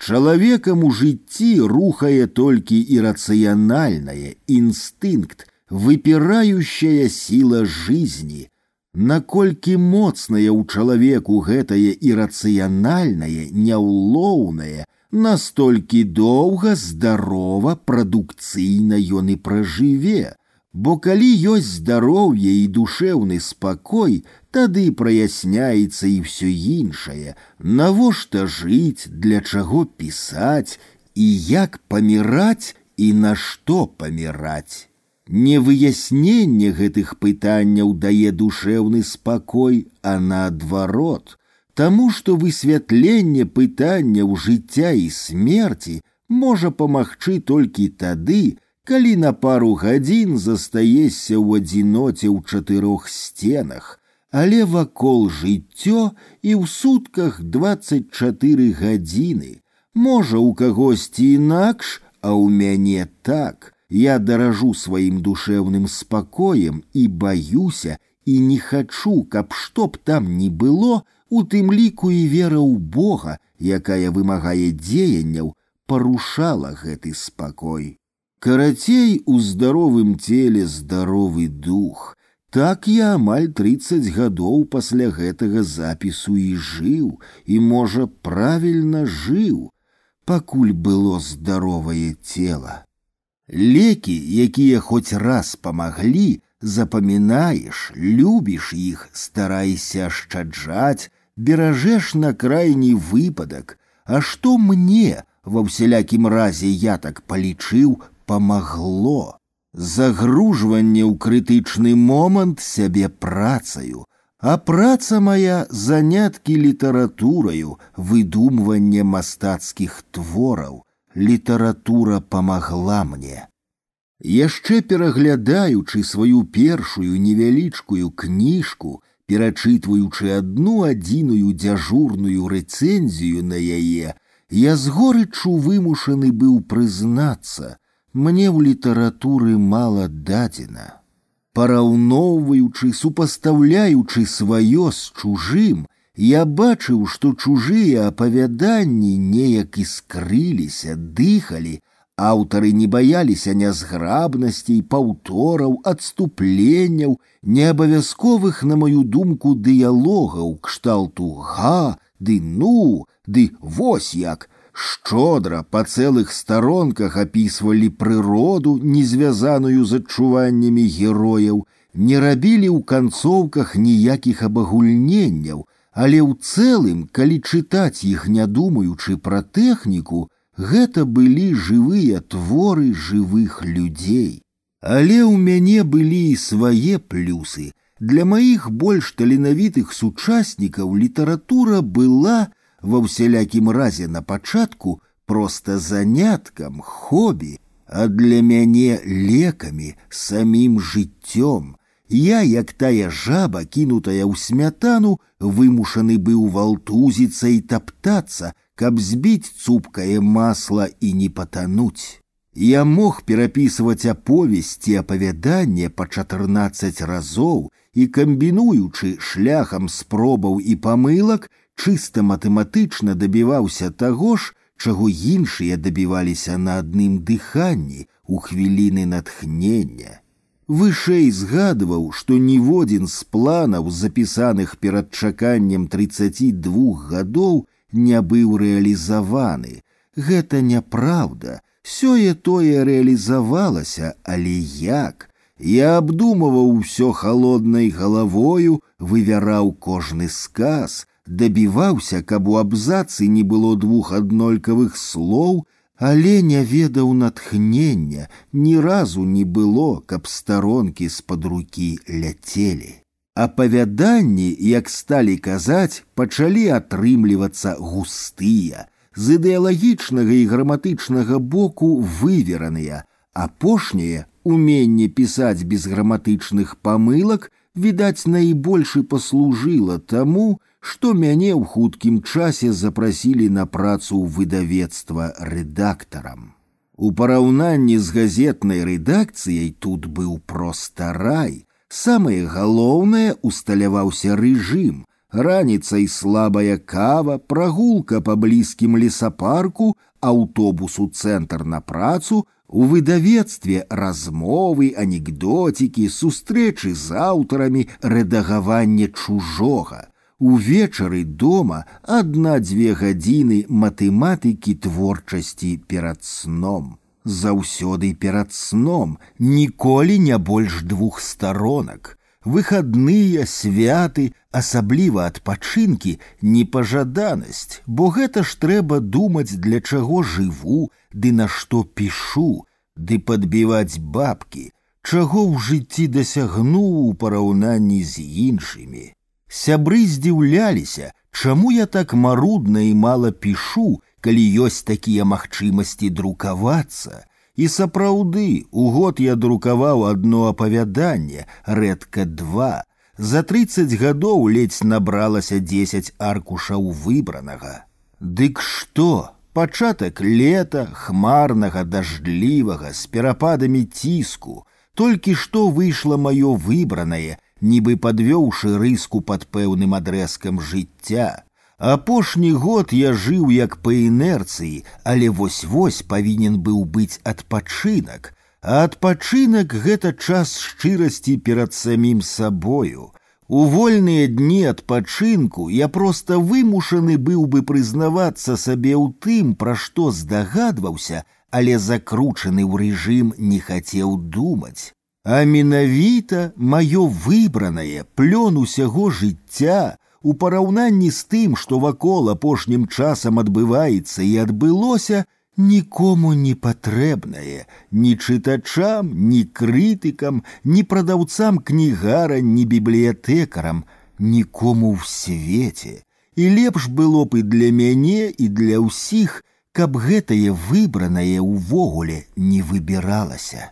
Чалавекам у жыцці рухае толькі ірацыянальнае інстынкт, выпірающая сила жизни. Наколькі моцнае ў чалавеку гэтае ірацыянальнае, няўлоўнае, настолькі доўга здарова прадукцыйна ён і пражыве. Бо калі ёсць здароўе і душэўны спакой, тады праясняецца і ўсё іншае, навошта жыць, для чаго пісаць і як паміраць і на што паміраць. Не выясненне гэтых пытанняў дае душэўны спакой, а наадварот, Таму што высвятленне пытанняў жыцця і смерці можа памагчы толькі тады, калі на пару гадзін застаешся ў адзіноце ў чатырох сценах, але вакол жыццё і ў сутках 24 гадзіны. Можа, у кагосьці інакш, а ў мяне так. Я даражу сваім душэўным спакоем і баюся і не хачу, каб што б там ні было, у тым ліку і вера ў Бога, якая вымагае дзеянняў, парушала гэты спакой. Карацей у здаровым целе здаровы дух. Так я амаль 30 гадоў пасля гэтага запісу і жыў, і, можа, правільна жыў, пакуль было здаровае цело. Лекі, якія хоць раз памаглі, запамінаеш, любіш іх, старайся ашчаджаць, беражэш на крайні выпадак, а што мне ва ўсялякім разе я так палічыў, памагло загружванне ў крытычны момант сябе працаю, а праца моя заняткі літаратураю, выдумванне мастацкіх твораў, літаратура памагла мне. Яшчэ пераглядаючы сваю першую невялічкую кніжку, перачытваючы адну адзіную дзяжурную рэцэнзію на яе, я з горычу вымушаны быў прызнацца, мне ў літаратуры мала дадзена. Параўноўваючы, супастаўляючы сваё з чужым, я бачыў, што чужыя апавяданні неяк іскрыліся, дыхалі, аўтары не баяліся нязграбнасцей, паўтораў, адступленняў, неабавязковых, на маю думку, дыялогаў кшталту га, ды ну, ды вось як, Шчодра па цэлых старонках апісвалі прыроду, не звязаную з адчуваннямі герояў, не рабілі ў канцоўках ніякіх абагульненняў, але ў цэлым, калі чытаць іх не думаючы пра тэхніку, гэта былі жывыя творы жывых людзей. Але ў мяне былі і свае плюсы. Для маіх больш таленавітых сучаснікаў літаратура была, ва ўсялякім разе на пачатку проста заняткам, хобі, а для мяне лекамі, самім жыццём. Я, як тая жаба, кінутая ў смятану, вымушаны быў валтузіцца і таптацца, каб збіць цупкае масла і не патануць. Я мог перапісваць аповесці апавяданне па 14 разоў і камбінуючы шляхам спробаў і памылак, чыста матэматычна дабіваўся таго ж, чаго іншыя дабіваліся на адным дыханні у хвіліны натхнення. Вышэй згадваў, што ніводзін з планаў, запісаных перад чаканнем 32 гадоў, не быў рэалізаваны. Гэта няправда, сёе тое рэалізавалася, але як? Я абдумываў усё халоднай галавою, вывяраў кожны сказ, дабіваўся, каб у абзацы не было двух аднолькавых слоў, але не ведаў натхнення, ні разу не было, каб старонкі з-пад рукі ляцелі. Апавяданні, як сталі казаць, пачалі атрымлівацца густыя, з ідэалагічнага і граматычнага боку вывераныя, апошняе уменне пісаць без граматычных памылак, відаць, найбольш паслужыла таму, што мяне ў хуткім часе запрасілі на працу ў выдавецтва рэдактарам. У параўнанні з газетнай рэдакцыяй тут быў проста рай. Самае галоўнае усталяваўся рэжым, Раніцай слабая кава, прагулка па блізкім лесапарку, аўтобус у цэнтр на працу, у выдавецтве размовы, анекдотікі, сустрэчы з аўтарамі, рэдагаванне чужога. Увечары дома адна-дзве гадзіны матэматыкі творчасці перад сном. Заўсёды перад сном, ніколі не больш двух сторонок. Выходные, святы, асабліва адпачынкі, непажаданасць, бо гэта ж трэба думаць, для чаго жыву, ды на што пішу, ды падбіваць бабкі, чаго ў жыцці дасягнуў у параўнанні з іншымі. Сябры здзіўляліся, чаму я так марудна і мала пішу, калі ёсць такія магчымасці друкавацца. І сапраўды у год я друкаваў одно апавяданне, рэдка два. За тридцать гадоў ледзь набралася дзесяць аркушаў выбранага. Дык што? Пачатак лета, хмарнага, дажджлівага, з перападамі ціску. Толькі што выйшла маё выбранае, нібы падвёўшы рыску пад пэўным адрэзкам жыцця. Апошні год я жыў як па інерцыі, але вось-вось павінен быў быць адпачынак, а адпачынак гэта час шчырасці перад самім сабою. У вольныя дні адпачынку я проста вымушаны быў бы прызнавацца сабе ў тым, пра што здагадваўся, але закручаны ў рэжым не хацеў думаць. А менавіта маё выбранае плён усяго жыцця у параўнанні з тым, што вакол апошнім часам адбываецца і адбылося, нікому не патрэбнае, ні чытачам, ні крытыкам, ні прадаўцам кнігара, ні бібліятэкарам, нікому ў свеце. І лепш было б і для мяне і для ўсіх, каб гэтае выбранае ўвогуле не выбіралася.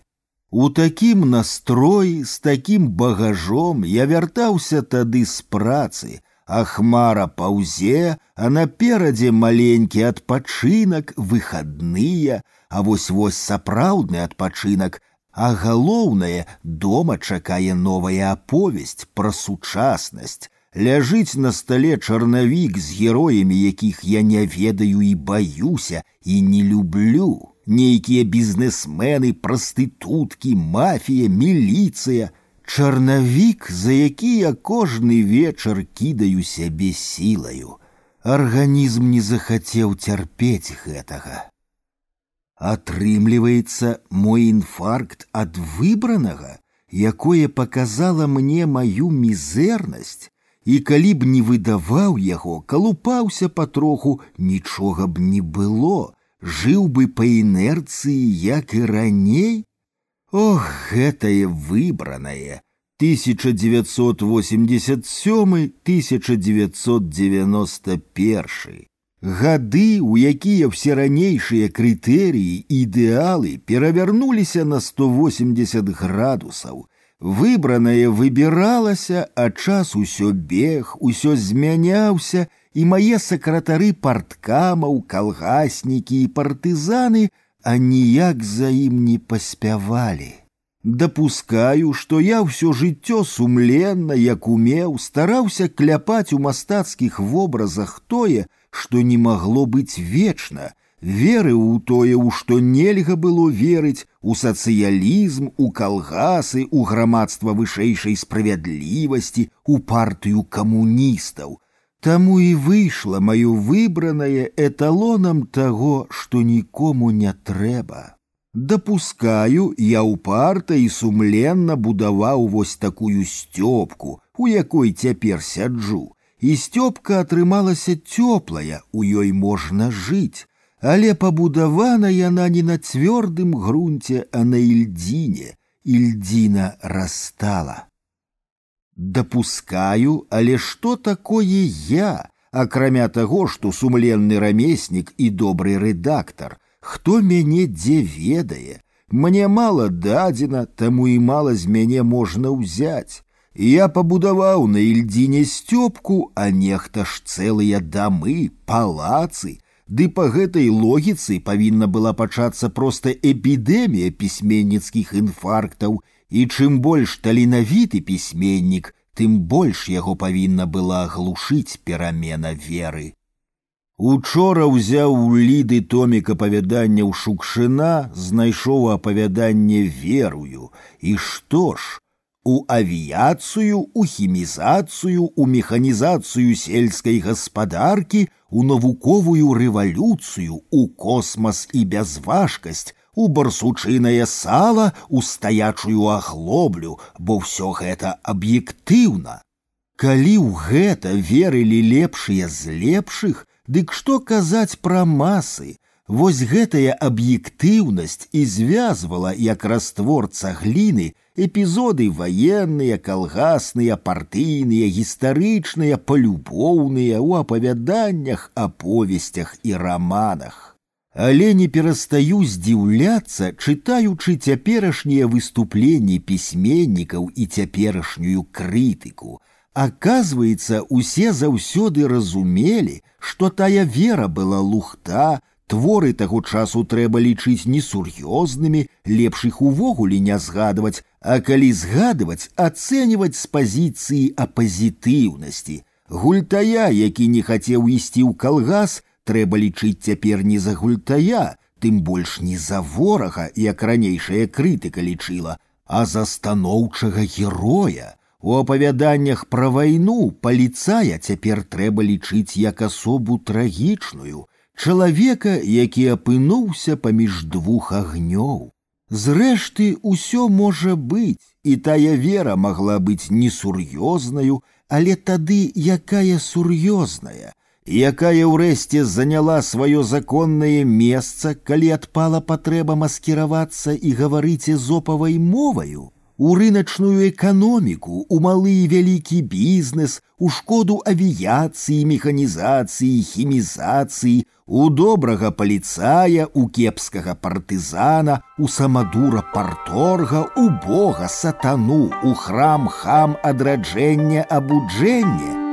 У такім настроі з такім багажом я вяртаўся тады з працы, а хмара паўзе, а наперадзе маленькі адпачынак, выхадныя, а вось-вось сапраўдны адпачынак, а галоўнае дома чакае новая аповесць пра сучаснасць. Ляжыць на стале чарнавік з героямі, якіх я не ведаю і баюся і не люблю нейкія бізнесмены, прастытуткі, мафія, міліцыя, чарнавік, за які я кожны вечар кідаю сябе сілаю. Арганізм не захацеў цярпець гэтага. Атрымліваецца мой інфаркт ад выбранага, якое показала мне маю мізэрнасць, і калі б не выдаваў яго, калупаўся патроху, нічога б не было, жыў бы па інерцыі, як і раней? Ох, гэтае выбранае 1987-1991. Гады, у якія все ранейшыя крытэрыі ідэалы перавярнуліся на 180 градусаў. Выбранае выбіралася, а час усё бег, усё змяняўся, і мае сакратары парткамаў, калгаснікі і партызаны аніяк за ім не паспявалі. Дапускаю, што я ўсё жыццё сумленна, як умеў, стараўся кляпаць у мастацкіх вобразах тое, што не магло быць вечна, верыў у тое, у што нельга было верыць, у сацыялізм, у калгасы, у грамадства вышэйшай справядлівасці, у партыю камуністаў, Таму і выйшла маё выбранае эталонам таго, што нікому не трэба. Дапускаю, я ўпарта і сумленна будаваў вось такую сцёпку, у якой цяпер сяджу. І сцёпка атрымалася цёплая, у ёй можна жыць, але пабудавана яна не на цвёрдым грунце, а на ільдзіне. Ільдзіна растала. Дапускаю, але што такое я, акрамя таго, што сумленны рамеснік і добры рэдактар, хто мяне дзе ведае, Мне мала дадзена, таму і мала з мяне можна ўзяць. Я пабудаваў на ільдзіне сцёпку, а нехта ж цэлыя дамы, палацы, Ды па гэтай логіцы павінна была пачацца проста эпідэмія пісьменніцкіх інфарктаў, і чым больш таленавіты пісьменнік, тым больш яго павінна была аглушыць перамена веры. Учора ўзяў у ліды томік апавяданняў шукшына, знайшоў апавяданне верую, і што ж, у авіяцыю, у хімізацыю, у механізацыю сельскай гаспадаркі, у навуковую рэвалюцыю, у космас і бязважкасць, у барсучынае сала, у стаячую аглоблю, бо ўсё гэта аб'ектыўна. Калі ў гэта верылі лепшыя з лепшых, дык што казаць пра масы, Вось гэтая аб'ектыўнасць і звязвала як раствор цагліны эпізоды ваенныя, калгасныя, партыйныя, гістарычныя, палюбоўныя ў апавяданнях, аповесцях і раманах. Але не перастаю здзіўляцца, чытаючы цяперашнія выступленні пісьменнікаў і цяперашнюю крытыку. Аказваецца, усе заўсёды разумелі, што тая вера была лухта, Творы таго часу трэба лічыць несур'ёзнымі, лепш іх увогуле не згадваць, а калі згадваць, ацэньваць з пазіцыі апазітыўнасці. Гультая, які не хацеў ісці ў калгас, трэба лічыць цяпер не за гультая, тым больш не за ворага, як ранейшая крытыка лічыла, а за станоўчага героя. У апавяданнях пра вайну паліцая цяпер трэба лічыць як асобу трагічную, чалавека, які апынуўся паміж двух агнёў. Зрэшты, усё можа быць, і тая вера магла быць несур'ёзнаю, але тады якая сур'ёзная, якая ўрэшце заняла сваё законнае месца, калі адпала патрэба маскіравацца і гаварыць эзопавай моваю у рыначную эканоміку, у малы і вялікі бізнес, у шкоду авіяцыі, механізацыі, хімізацыі, у добрага паліцая, у кепскага партызана, у самадура парторга, у бога сатану, у храм хам адраджэння абуджэння.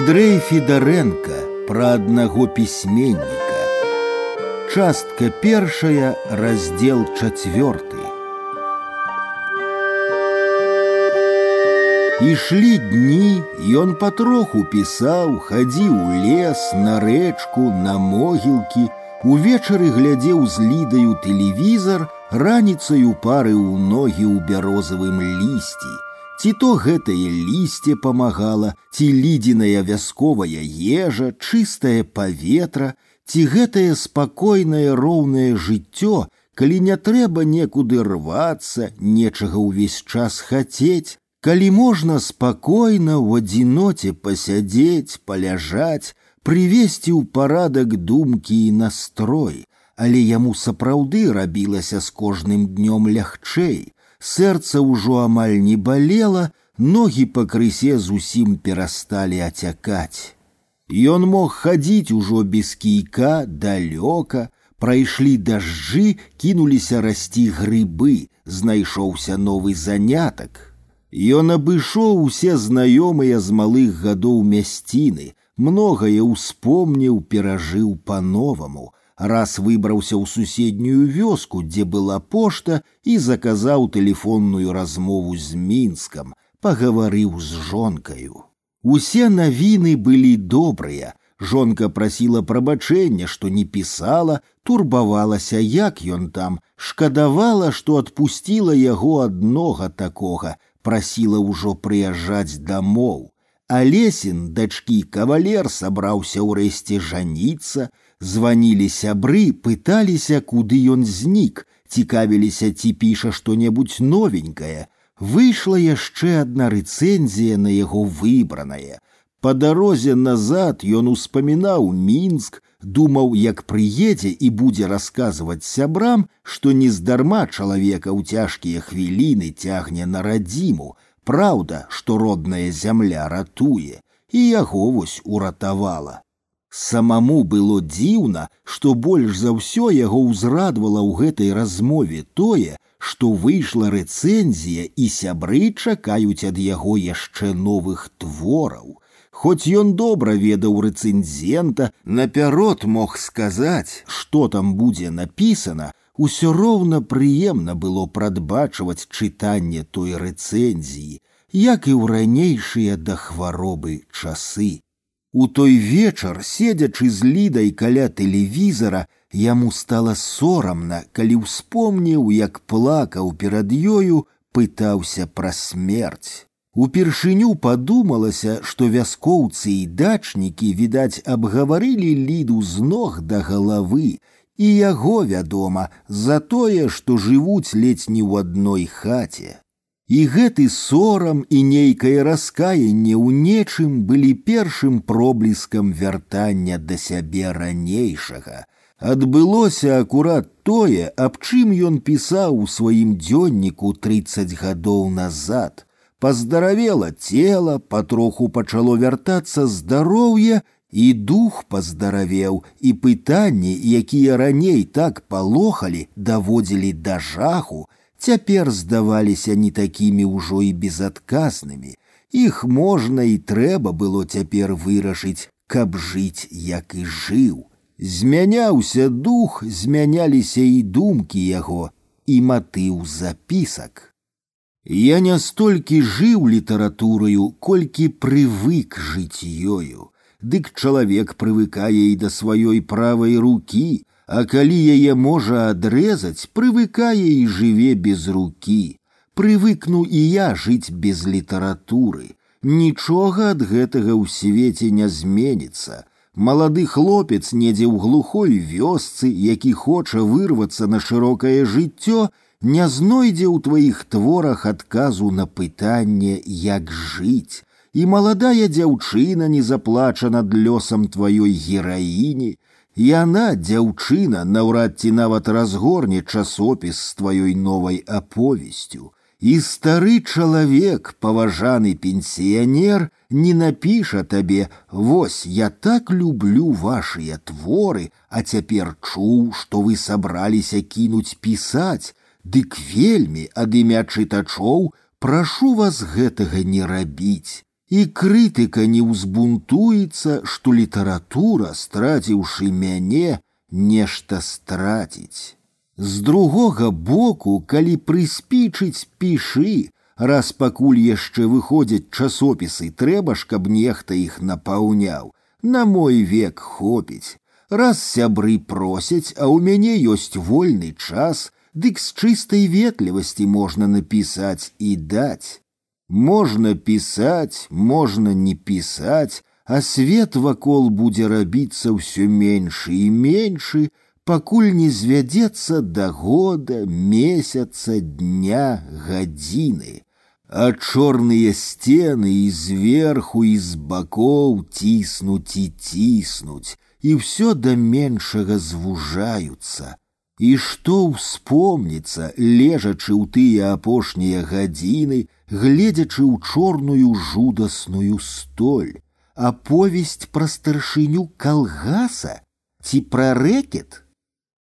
Андрей Федаренко пра аднаго пісьменніка. Частка першая, раздзел чацвёрты. Ішлі дні, ён патроху пісаў, хадзіў у лес, на рэчку, на могілкі, увечары глядзеў з лідаю тэлевізар, раніцаю пары ў ногі ў бярозавым лісці. Ці то гэтае лісце памагала, ці лідзіная вясковая ежа, чыстае паветра, ці гэтае спакойнае роўнае жыццё, калі не трэба некуды рвацца, нечага ўвесь час хацець, калі можна спакойна ў адзіноце пасядзець, паляжаць, прывесці ў парадак думкі і настрой, але яму сапраўды рабілася з кожным днём лягчэй, сэрца ўжо амаль не балела, ногі пакрысе зусім перасталі ацякаць. Ён мог хадзіць ужо без кійка далёка, прайшлі дажджы, кінуліся расці грыбы, знайшоўся новы занятак. Ён абышоў усе знаёмыя з малых гадоў мясціны, многае ўспомніў, перажыў па-новаму, раз выбраўся ў суседнюю вёску, дзе была пошта і заказаў тэлефонную размову з мінскам, пагаварыў з жонкаю. Усе навіны былі добрыя. Жонка прасіла прабачэння, што не пісала, турбавалася, як ён там, шкадавала, што адпусціла яго аднога такога, прасіла ўжо прыязджаць дамоў. Алесін, дачкі кавалер сабраўся ўрэшце жаніцца, званілі сябры, пыталіся, куды ён знік, цікавіліся, ці піша што-небудзь новенькае. Выйшла яшчэ адна рэцэнзія на яго выбранае. Па дарозе назад ён успамінаў мінск, думаў, як прыедзе і будзе расказваць сябрам, што нездарма чалавека ў цяжкія хвіліны цягне на радзіму, Праўда, што родная зямля ратуе, і яго вось уратавала. Самаму было дзіўна, што больш за ўсё яго ўзрадвала ў гэтай размове тое, што выйшла рэцэнзія і сябры чакаюць ад яго яшчэ новых твораў. Хоць ён добра ведаў рэцэнзента, напярод мог сказаць, што там будзе напісана, усё роўна прыемна было прадбачваць чытанне той рэцэнзіі, як і ў ранейшыя да хваробы часы. У той вечар, седзячы з лідай каля тэлевізара, яму стала сорамна, калі ўспомніў, як плакаў перад ёю, пытаўся пра смерць. Упершыню падумалася, што вяскоўцы і дачнікі, відаць, абгаварылі ліду з ног да галавы, і яго, вядома, за тое, што жывуць ледзь не ў адной хаце. І гэты сорам і нейкае раскаянне ў нечым былі першым пробліскам вяртання да сябе ранейшага. Адбылося акурат тое, аб чым ён пісаў у сваім дзённіку 30 гадоў назад. Паздаравела цела, патроху пачало вяртацца здароўе, і дух паздаравеў, і пытанні, якія раней так палохалі, даводзілі да жаху, цяпер здаваліся не такімі ўжо і безадказнымі. Іх можна і трэба было цяпер вырашыць, каб жыць, як і жыў. Змяняўся дух, змяняліся і думкі яго, і матыў запісак. Я не столькі жыў літаратураю, колькі прывык жыць ёю. Дык чалавек прывыкае і да сваёй правай рукі, а калі яе можа адрэзаць, прывыкае і жыве без рукі. Прывыкну і я жыць без літаратуры. Нічога ад гэтага ў свеце не зменіцца. Малады хлопец недзе ў глухой вёсцы, які хоча вырвацца на шырокае жыццё, не знойдзе ў тваіх творах адказу на пытанне, як жыць. І маладая дзяўчына не заплача над лёсам тваёй гераіні, Яна, дзяўчына, наўрад ці нават разгорне часопіс з тваёй новай аповесцю. І стары чалавек, паважаны пенсіянер, не напіша табе: Вось я так люблю вашыя творы, а цяпер чуў, што вы сабраліся кінуць пісаць, Дык вельмі ад імя чытачоў прашу вас гэтага не рабіць і крытыка не ўзбунтуецца, што літаратура, страціўшы мяне, нешта страціць. З другога боку, калі прыспічыць пішы, раз пакуль яшчэ выходзяць часопісы, трэба ж, каб нехта іх напаўняў, на мой век хопіць. Раз сябры просяць, а ў мяне ёсць вольны час, дык з чыстай ветлівасці можна напісаць і даць. Можно писать, можно не писать, а свет вакол будзе рабіцца ўсё меньше і меньше, пакуль не звядзецца да года, месяца, дня, гадзіны. А чорныя сцены і зверху і з бакоў ціснуць і ціснуць, і ўсё да меншага звужаюцца. І што ўспомніцца, лежачы ў тыя апошнія гадзіны, гледзячы ў чорную жудасную столь, аповесць пра старшыню калгаса ці пра рэкет.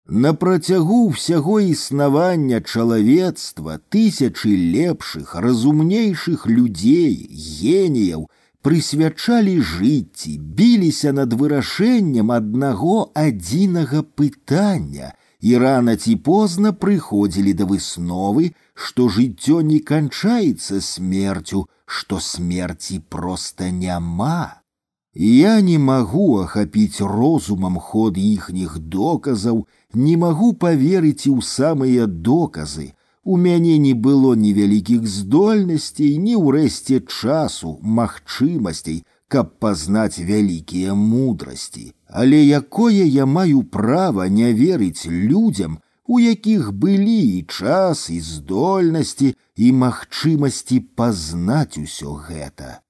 На працягу ўсяго існавання чалавецтва тысячы лепшых, разумнейшых людзей, геніяў прысвячалі жыцці, біліся над вырашэннем аднаго адзінага пытання і рана ці позна прыходзілі да высновы, што жыццё не канчаецца смерцю, што смерці проста няма. Я не магу ахапіць розумам ход іхніх доказаў, не магу паверыць і ў самыя доказы. У мяне не было ні вялікіх здольнасцей, ні ўрэшце часу, магчымасцей, каб пазнаць вялікія мудрасці. Але якое я маю права не верыць людзям, у якіх былі і час і здольнасці і магчымасці пазнаць усё гэта.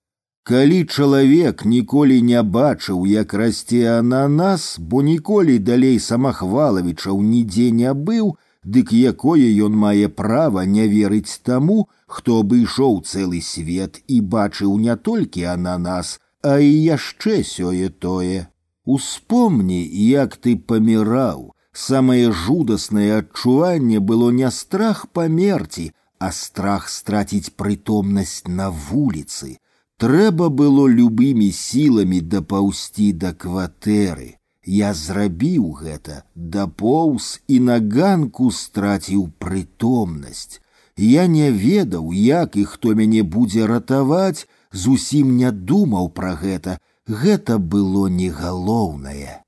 Калі чалавек ніколі не бачыў, як расце ананас, бо ніколі далей самахвалавічаў нідзе не быў, дык якое ён мае права не верыць таму, хто абышоў цэлы свет і бачыў не толькі ананас, а і яшчэ сёе тое. Успомні, як ты паміраў, Самае жудаснае адчуванне было не страх памерці, а страх страціць прытомнасць на вуліцы. Трэба было любымі сіламі дапаўсці да кватэры. Я зрабіў гэта, дапоўз і на ганку страціў прытомнасць. Я не ведаў, як і хто мяне будзе ратаваць, зусім не думаў пра гэта. Гэта было не галоўнае.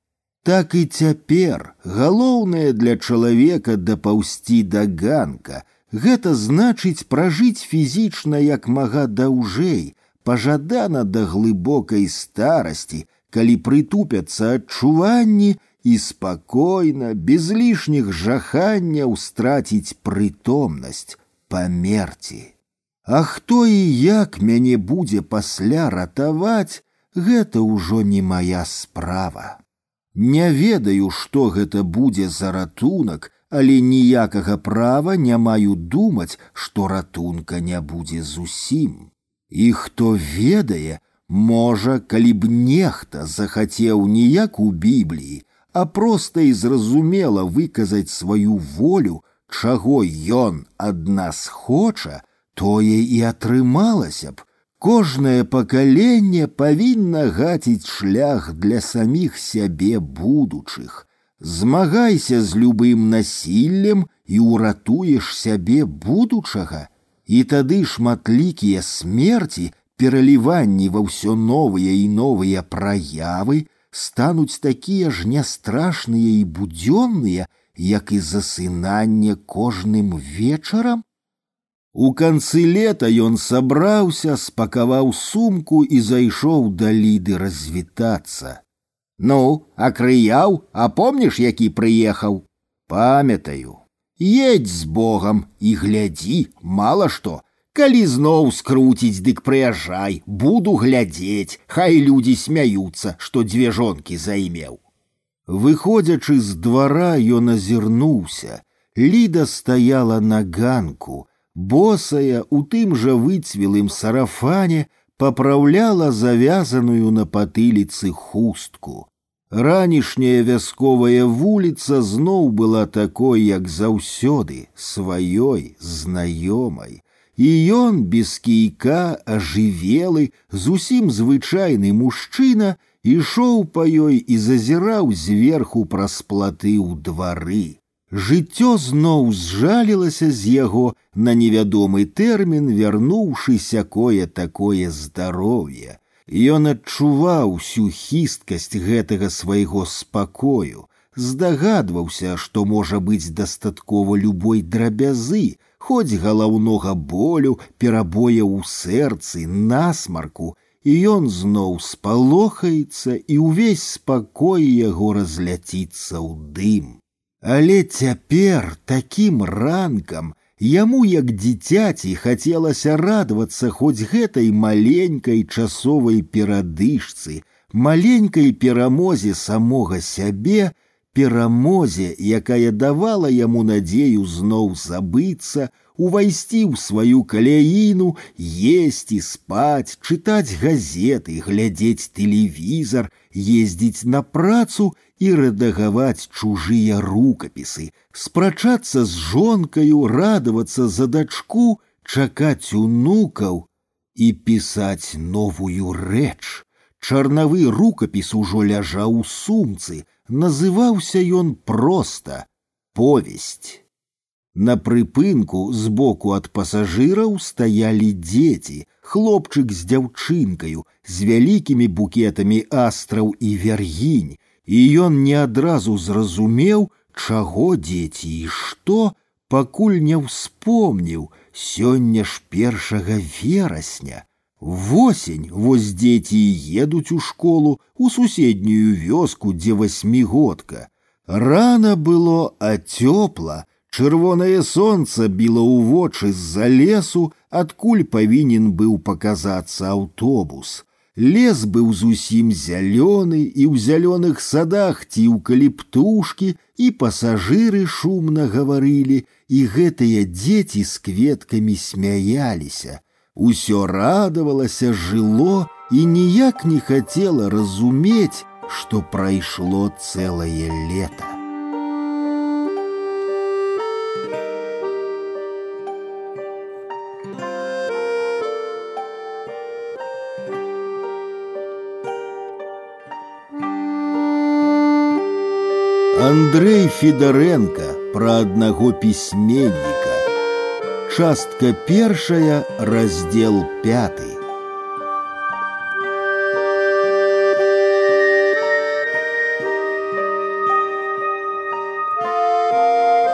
Так і цяпер галоўнае для чалавека дапаўсці да ганка. Гэта значыць пражыць фізічна як мага даўжэй, пажадана да глыбокай старасці, калі прытупяцца адчуванні і спакойна, без лішніх жаханняў страціць прытомнасць, памерці. А хто і як мяне будзе пасля ратаваць, гэта ўжо не моя справа. Не ведаю, што гэта будзе за ратунак, але ніякага права не маю думаць, што ратунка не будзе зусім. І хто ведае, можа, калі б нехта захацеў не як у бібліі, а проста і зразумела выказаць сваю волю, чаго ён ад нас хоча, тое і атрымалася б, Кожнае пакаленне павінна гаціць шлях для саміх сябе будучых. Змагайся з любым насіллем і ўратуеш сябе будучага, і тады шматлікія смерці, пераліванні ва ўсё новыя і новыя праявы стануць такія ж нястрашныя і будзённыя, як і засынанне кожным вечарам. У канцы лета ён сабраўся, спакаваў сумку і зайшоў да ліды развітацца. Ну, акрыяў, а помніш, які прыехаў? Памятаю. Едь з Богам і глядзі, мала што. Калі зноў скруціць, дык прыязджай, буду глядзець, хай людзі смяюцца, што дзве жонкі займеў. Выходзячы з двара, ён азірнуўся. Ліда стаяла на ганку, босая у тым жа выцвелым сарафане папраўляла завязаную на патыліцы хустку. Ранішняя вясковая вуліца зноў была такой, як заўсёды, сваёй, знаёмай. І ён без кійка ажывелы, зусім звычайны мужчына, ішоў па ёй і зазіраў зверху праз платы ў двары. Жыццё зноў зжалілася з яго на невядомы тэрмін, вярнуўшыся кое такое здароўе. Ён адчуваў усю хісткасць гэтага свайго спакою, здагадваўся, што можа быць дастаткова любой драбязы, хоць галаўнога болю, перабоя ў сэрцы, насмарку, і ён зноў спалохаецца, і ўвесь спакой яго разляціцца ў дым. Але цяпер такім ранкам яму як дзіцяці хацелася радавацца хоць гэтай маленькай часовай перадышцы, маленькай перамозе самога сябе, перамозе, якая давала яму надзею зноў забыцца, увайсці ў сваю каляіну, есці, спаць, чытаць газеты, глядзець тэлевізор, ездзіць на працу і рэдагаваць чужыя рукапісы, спрачацца з жонкаю, радавацца за дачку, чакаць унукаў і пісаць новую рэч. Чарнавы рукапіс ужо ляжаў у сумцы, называўся ён проста повесть. На прыпынку збоку ад пасажыраў стаялі дзеці, хлопчык з дзяўчынкаю, з вялікімі букетамі астраў і вяргінь, і ён не адразу зразумеў, чаго дзеці і што, пакуль не ўспомніў сёння ж першага верасня. Восень вось дзеці едуць у школу у суседнюю вёску, дзе васьмігодка. Рана было, а цёпла, Чырвонае сонца біла ў вочы з-за лесу, адкуль павінен быў паказацца аўтобус. Лес быў зусім зялёны, і ў зялёных садах ціўкалі птушкі, і пасажыры шумна гаварылі, і гэтыя дзеці з кветкамі смяяліся. Усё радавалася, жыло і ніяк не хацела разумець, што прайшло цэлае лета. Андрей Федаренко пра аднаго пісьменніка. Частка першая, раздел пятый.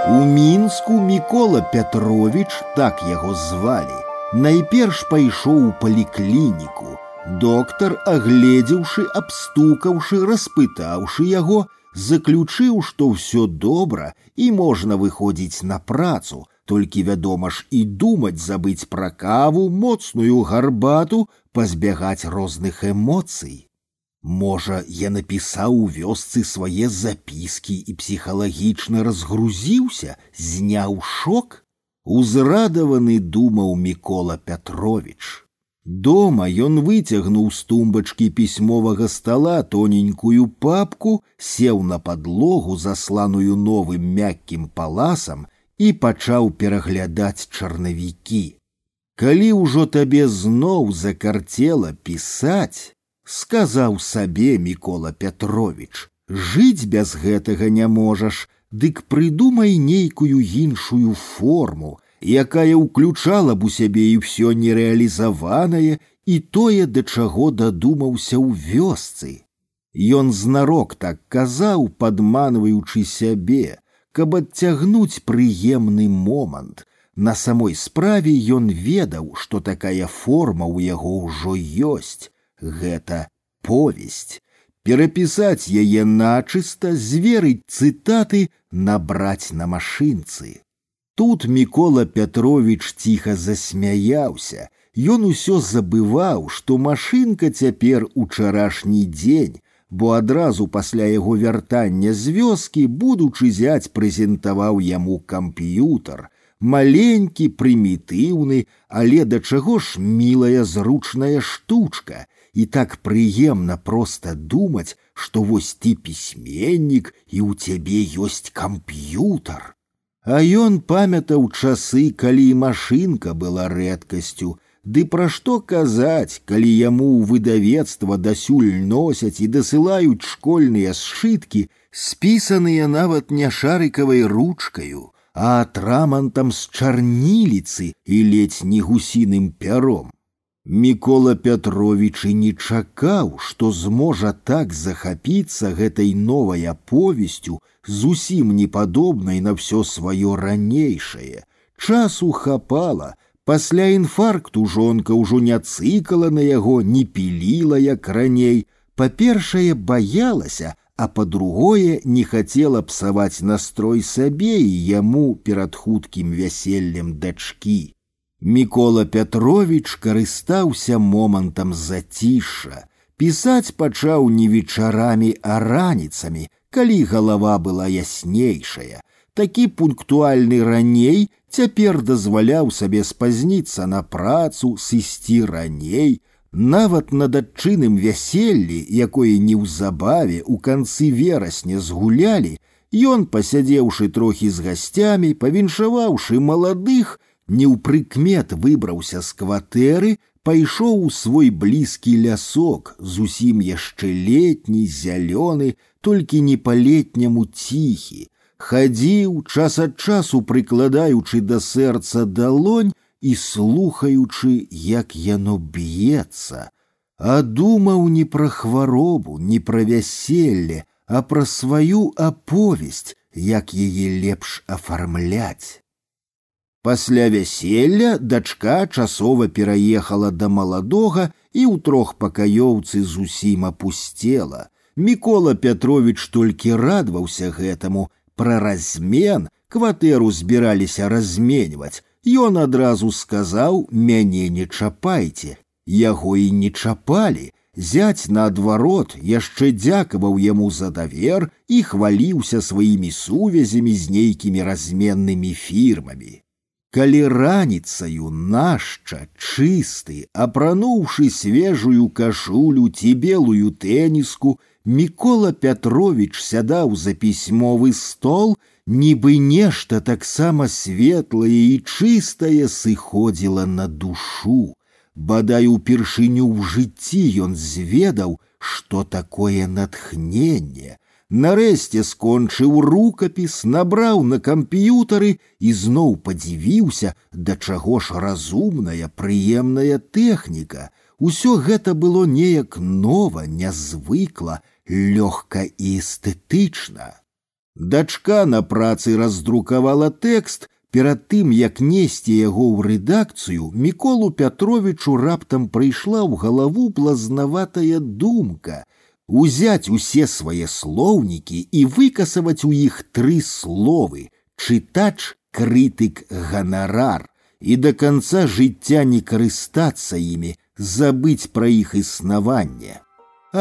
У мінску Мікола Пятрович, так яго звалі, найперш пайшоў у паліклініку. Доктар, агледзеўшы, абстукаўшы, распытаўшы яго, заключыў, што ўсё добра і можна выходзіць на працу, толькі вядома ж і думаць забыць пра каву, моцную гарбату, пазбягаць розных эмоцый. Можа, я напісаў у вёсцы свае запіскі і псіхалагічна разгрузіўся, зняў шок. Узрадаваны думаў Мікола Пятрович. Дома ён выцягнуў з тумбачкі пісьмовага стала тоненькую папку, сеў на падлогу, засланую новым мяккім паласам і пачаў пераглядаць чарнавікі. Калі ўжо табе зноў закарцела пісаць, сказаў сабе Мікола Пятрович, жыць без гэтага не можаш, дык прыдумай нейкую іншую форму, якая ўключала б у сябе і ўсё нерэалізаванае і тое, да чаго дадумаўся ў вёсцы. Ён знарок так казаў, падманваючы сябе, каб адцягнуць прыемны момант. На самой справе ён ведаў, што такая форма ў яго ўжо ёсць гэта повесть. Перапісаць яе начыста, зверыць цытаты, набраць на машынцы. Тут Мікола Пятрович ціха засмяяўся. Ён усё забываў, што машынка цяпер учарашні дзень, бо адразу пасля яго вяртання з вёскі, будучы зяць прэзентаваў яму камп'ютар, маленькі, прымітыўны, але да чаго ж мілая зручная штучка, і так прыемна проста думаць, што вось ты пісьменнік і ў цябе ёсць камп'ютар. А ён памятаў часы, калі машынка была рэдкасцю, Ды пра што казаць, калі яму ў выдавецтва дасюль носяць і дасылаюць школьныя сшыткі, спісаныя нават не шарыкавай ручкаю, а атрамантам з чарніліцы і ледзь не гусіным пяром. Мікола Пятрович і не чакаў, што зможа так захапіцца гэтай новай аповесцю, зусім не падобнай на ўсё сваё ранейшае. Часу хапала, пасля інфаркту жонка ўжо не цыкала на яго, не піліла, як раней. Па-першае, баялася, а па-другое, не хацела псаваць настрой сабе і яму перад хуткім вяселлем дачкі. Мікола Пятрович карыстаўся момантам зацішша. Пісаць пачаў не вечарамі, а раніцамі, калі галава была яснейшая. Такі пунктуальны раней цяпер дазваляў сабе спазніцца на працу, сысці раней, нават на датчыным вяселлі, якое неўзабаве у канцы верасня згулялі, ён, пасядзеўшы трохі з гасцямі, павіншаваўшы маладых, неўпрыкмет выбраўся з кватэры, пайшоў у свой блізкі лясок, зусім яшчэ летні, зялёны, толькі не па-летняму ціхі, хадзіў час ад часу прыкладаючы да сэрца далонь і слухаючы, як яно б'ецца, а думаў не пра хваробу, не пра вяселле, а пра сваю аповесць, як яе лепш афармляць. Пасля вяселля дачка часова пераехала да маладога і ў трох пакаёўцы зусім апусцела. Мікола Пятрович толькі радаваўся гэтаму, пра размен кватэру збіраліся разменьваць. Ён адразу сказаў: мяне не чапайце. Яго і не чапалі. Зяць наадварот яшчэ дзякаваў яму за давер і хваліўся сваімі сувязямі з нейкімі разменнымі фірмамі. Калі раніцаю нашча чысты, апрануўшы свежую кашулю ці белую тэніску, Мікола Пятрович сядаў за пісьмовы стол, нібы нешта таксама светлае і чыстае сыходзіла на душу. Бадай упершыню ў жыцці ён зведаў, што такое натхненне, Нарэшце скончыў рукапіс, набраў на камп'ютары і зноў падзівіўся, да чаго ж разумная, прыемная тэхніка. Усё гэта было неяк нова, нязвыкла, лёгка і эстэтычна. Дачка на працы раздрукавала тэкст, перад тым як несці яго ў рэдакцыю міколу пятровічу раптам прыйшла ў галаву блазнаватая думка узяць усе свае слоўнікі і выкасаваць у іх тры словы чытач крытык ганарар і да канца жыцця не карыстацца імі забыць пра іх існаванне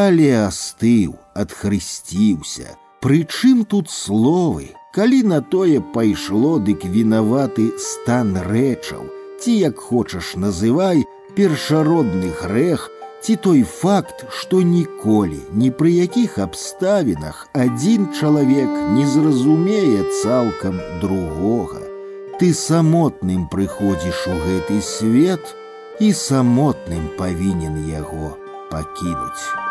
але астыў адхрысціўся прычым тут словы калі на тое пайшло дык вінаваты стан рэчаў ці як хочаш называй першародны грэх ці той факт, што ніколі, ні пры якіх абставінах адзін чалавек не зразумее цалкам другога. Ты самотным прыходзіш у гэты свет і самотным павінен яго пакінуць.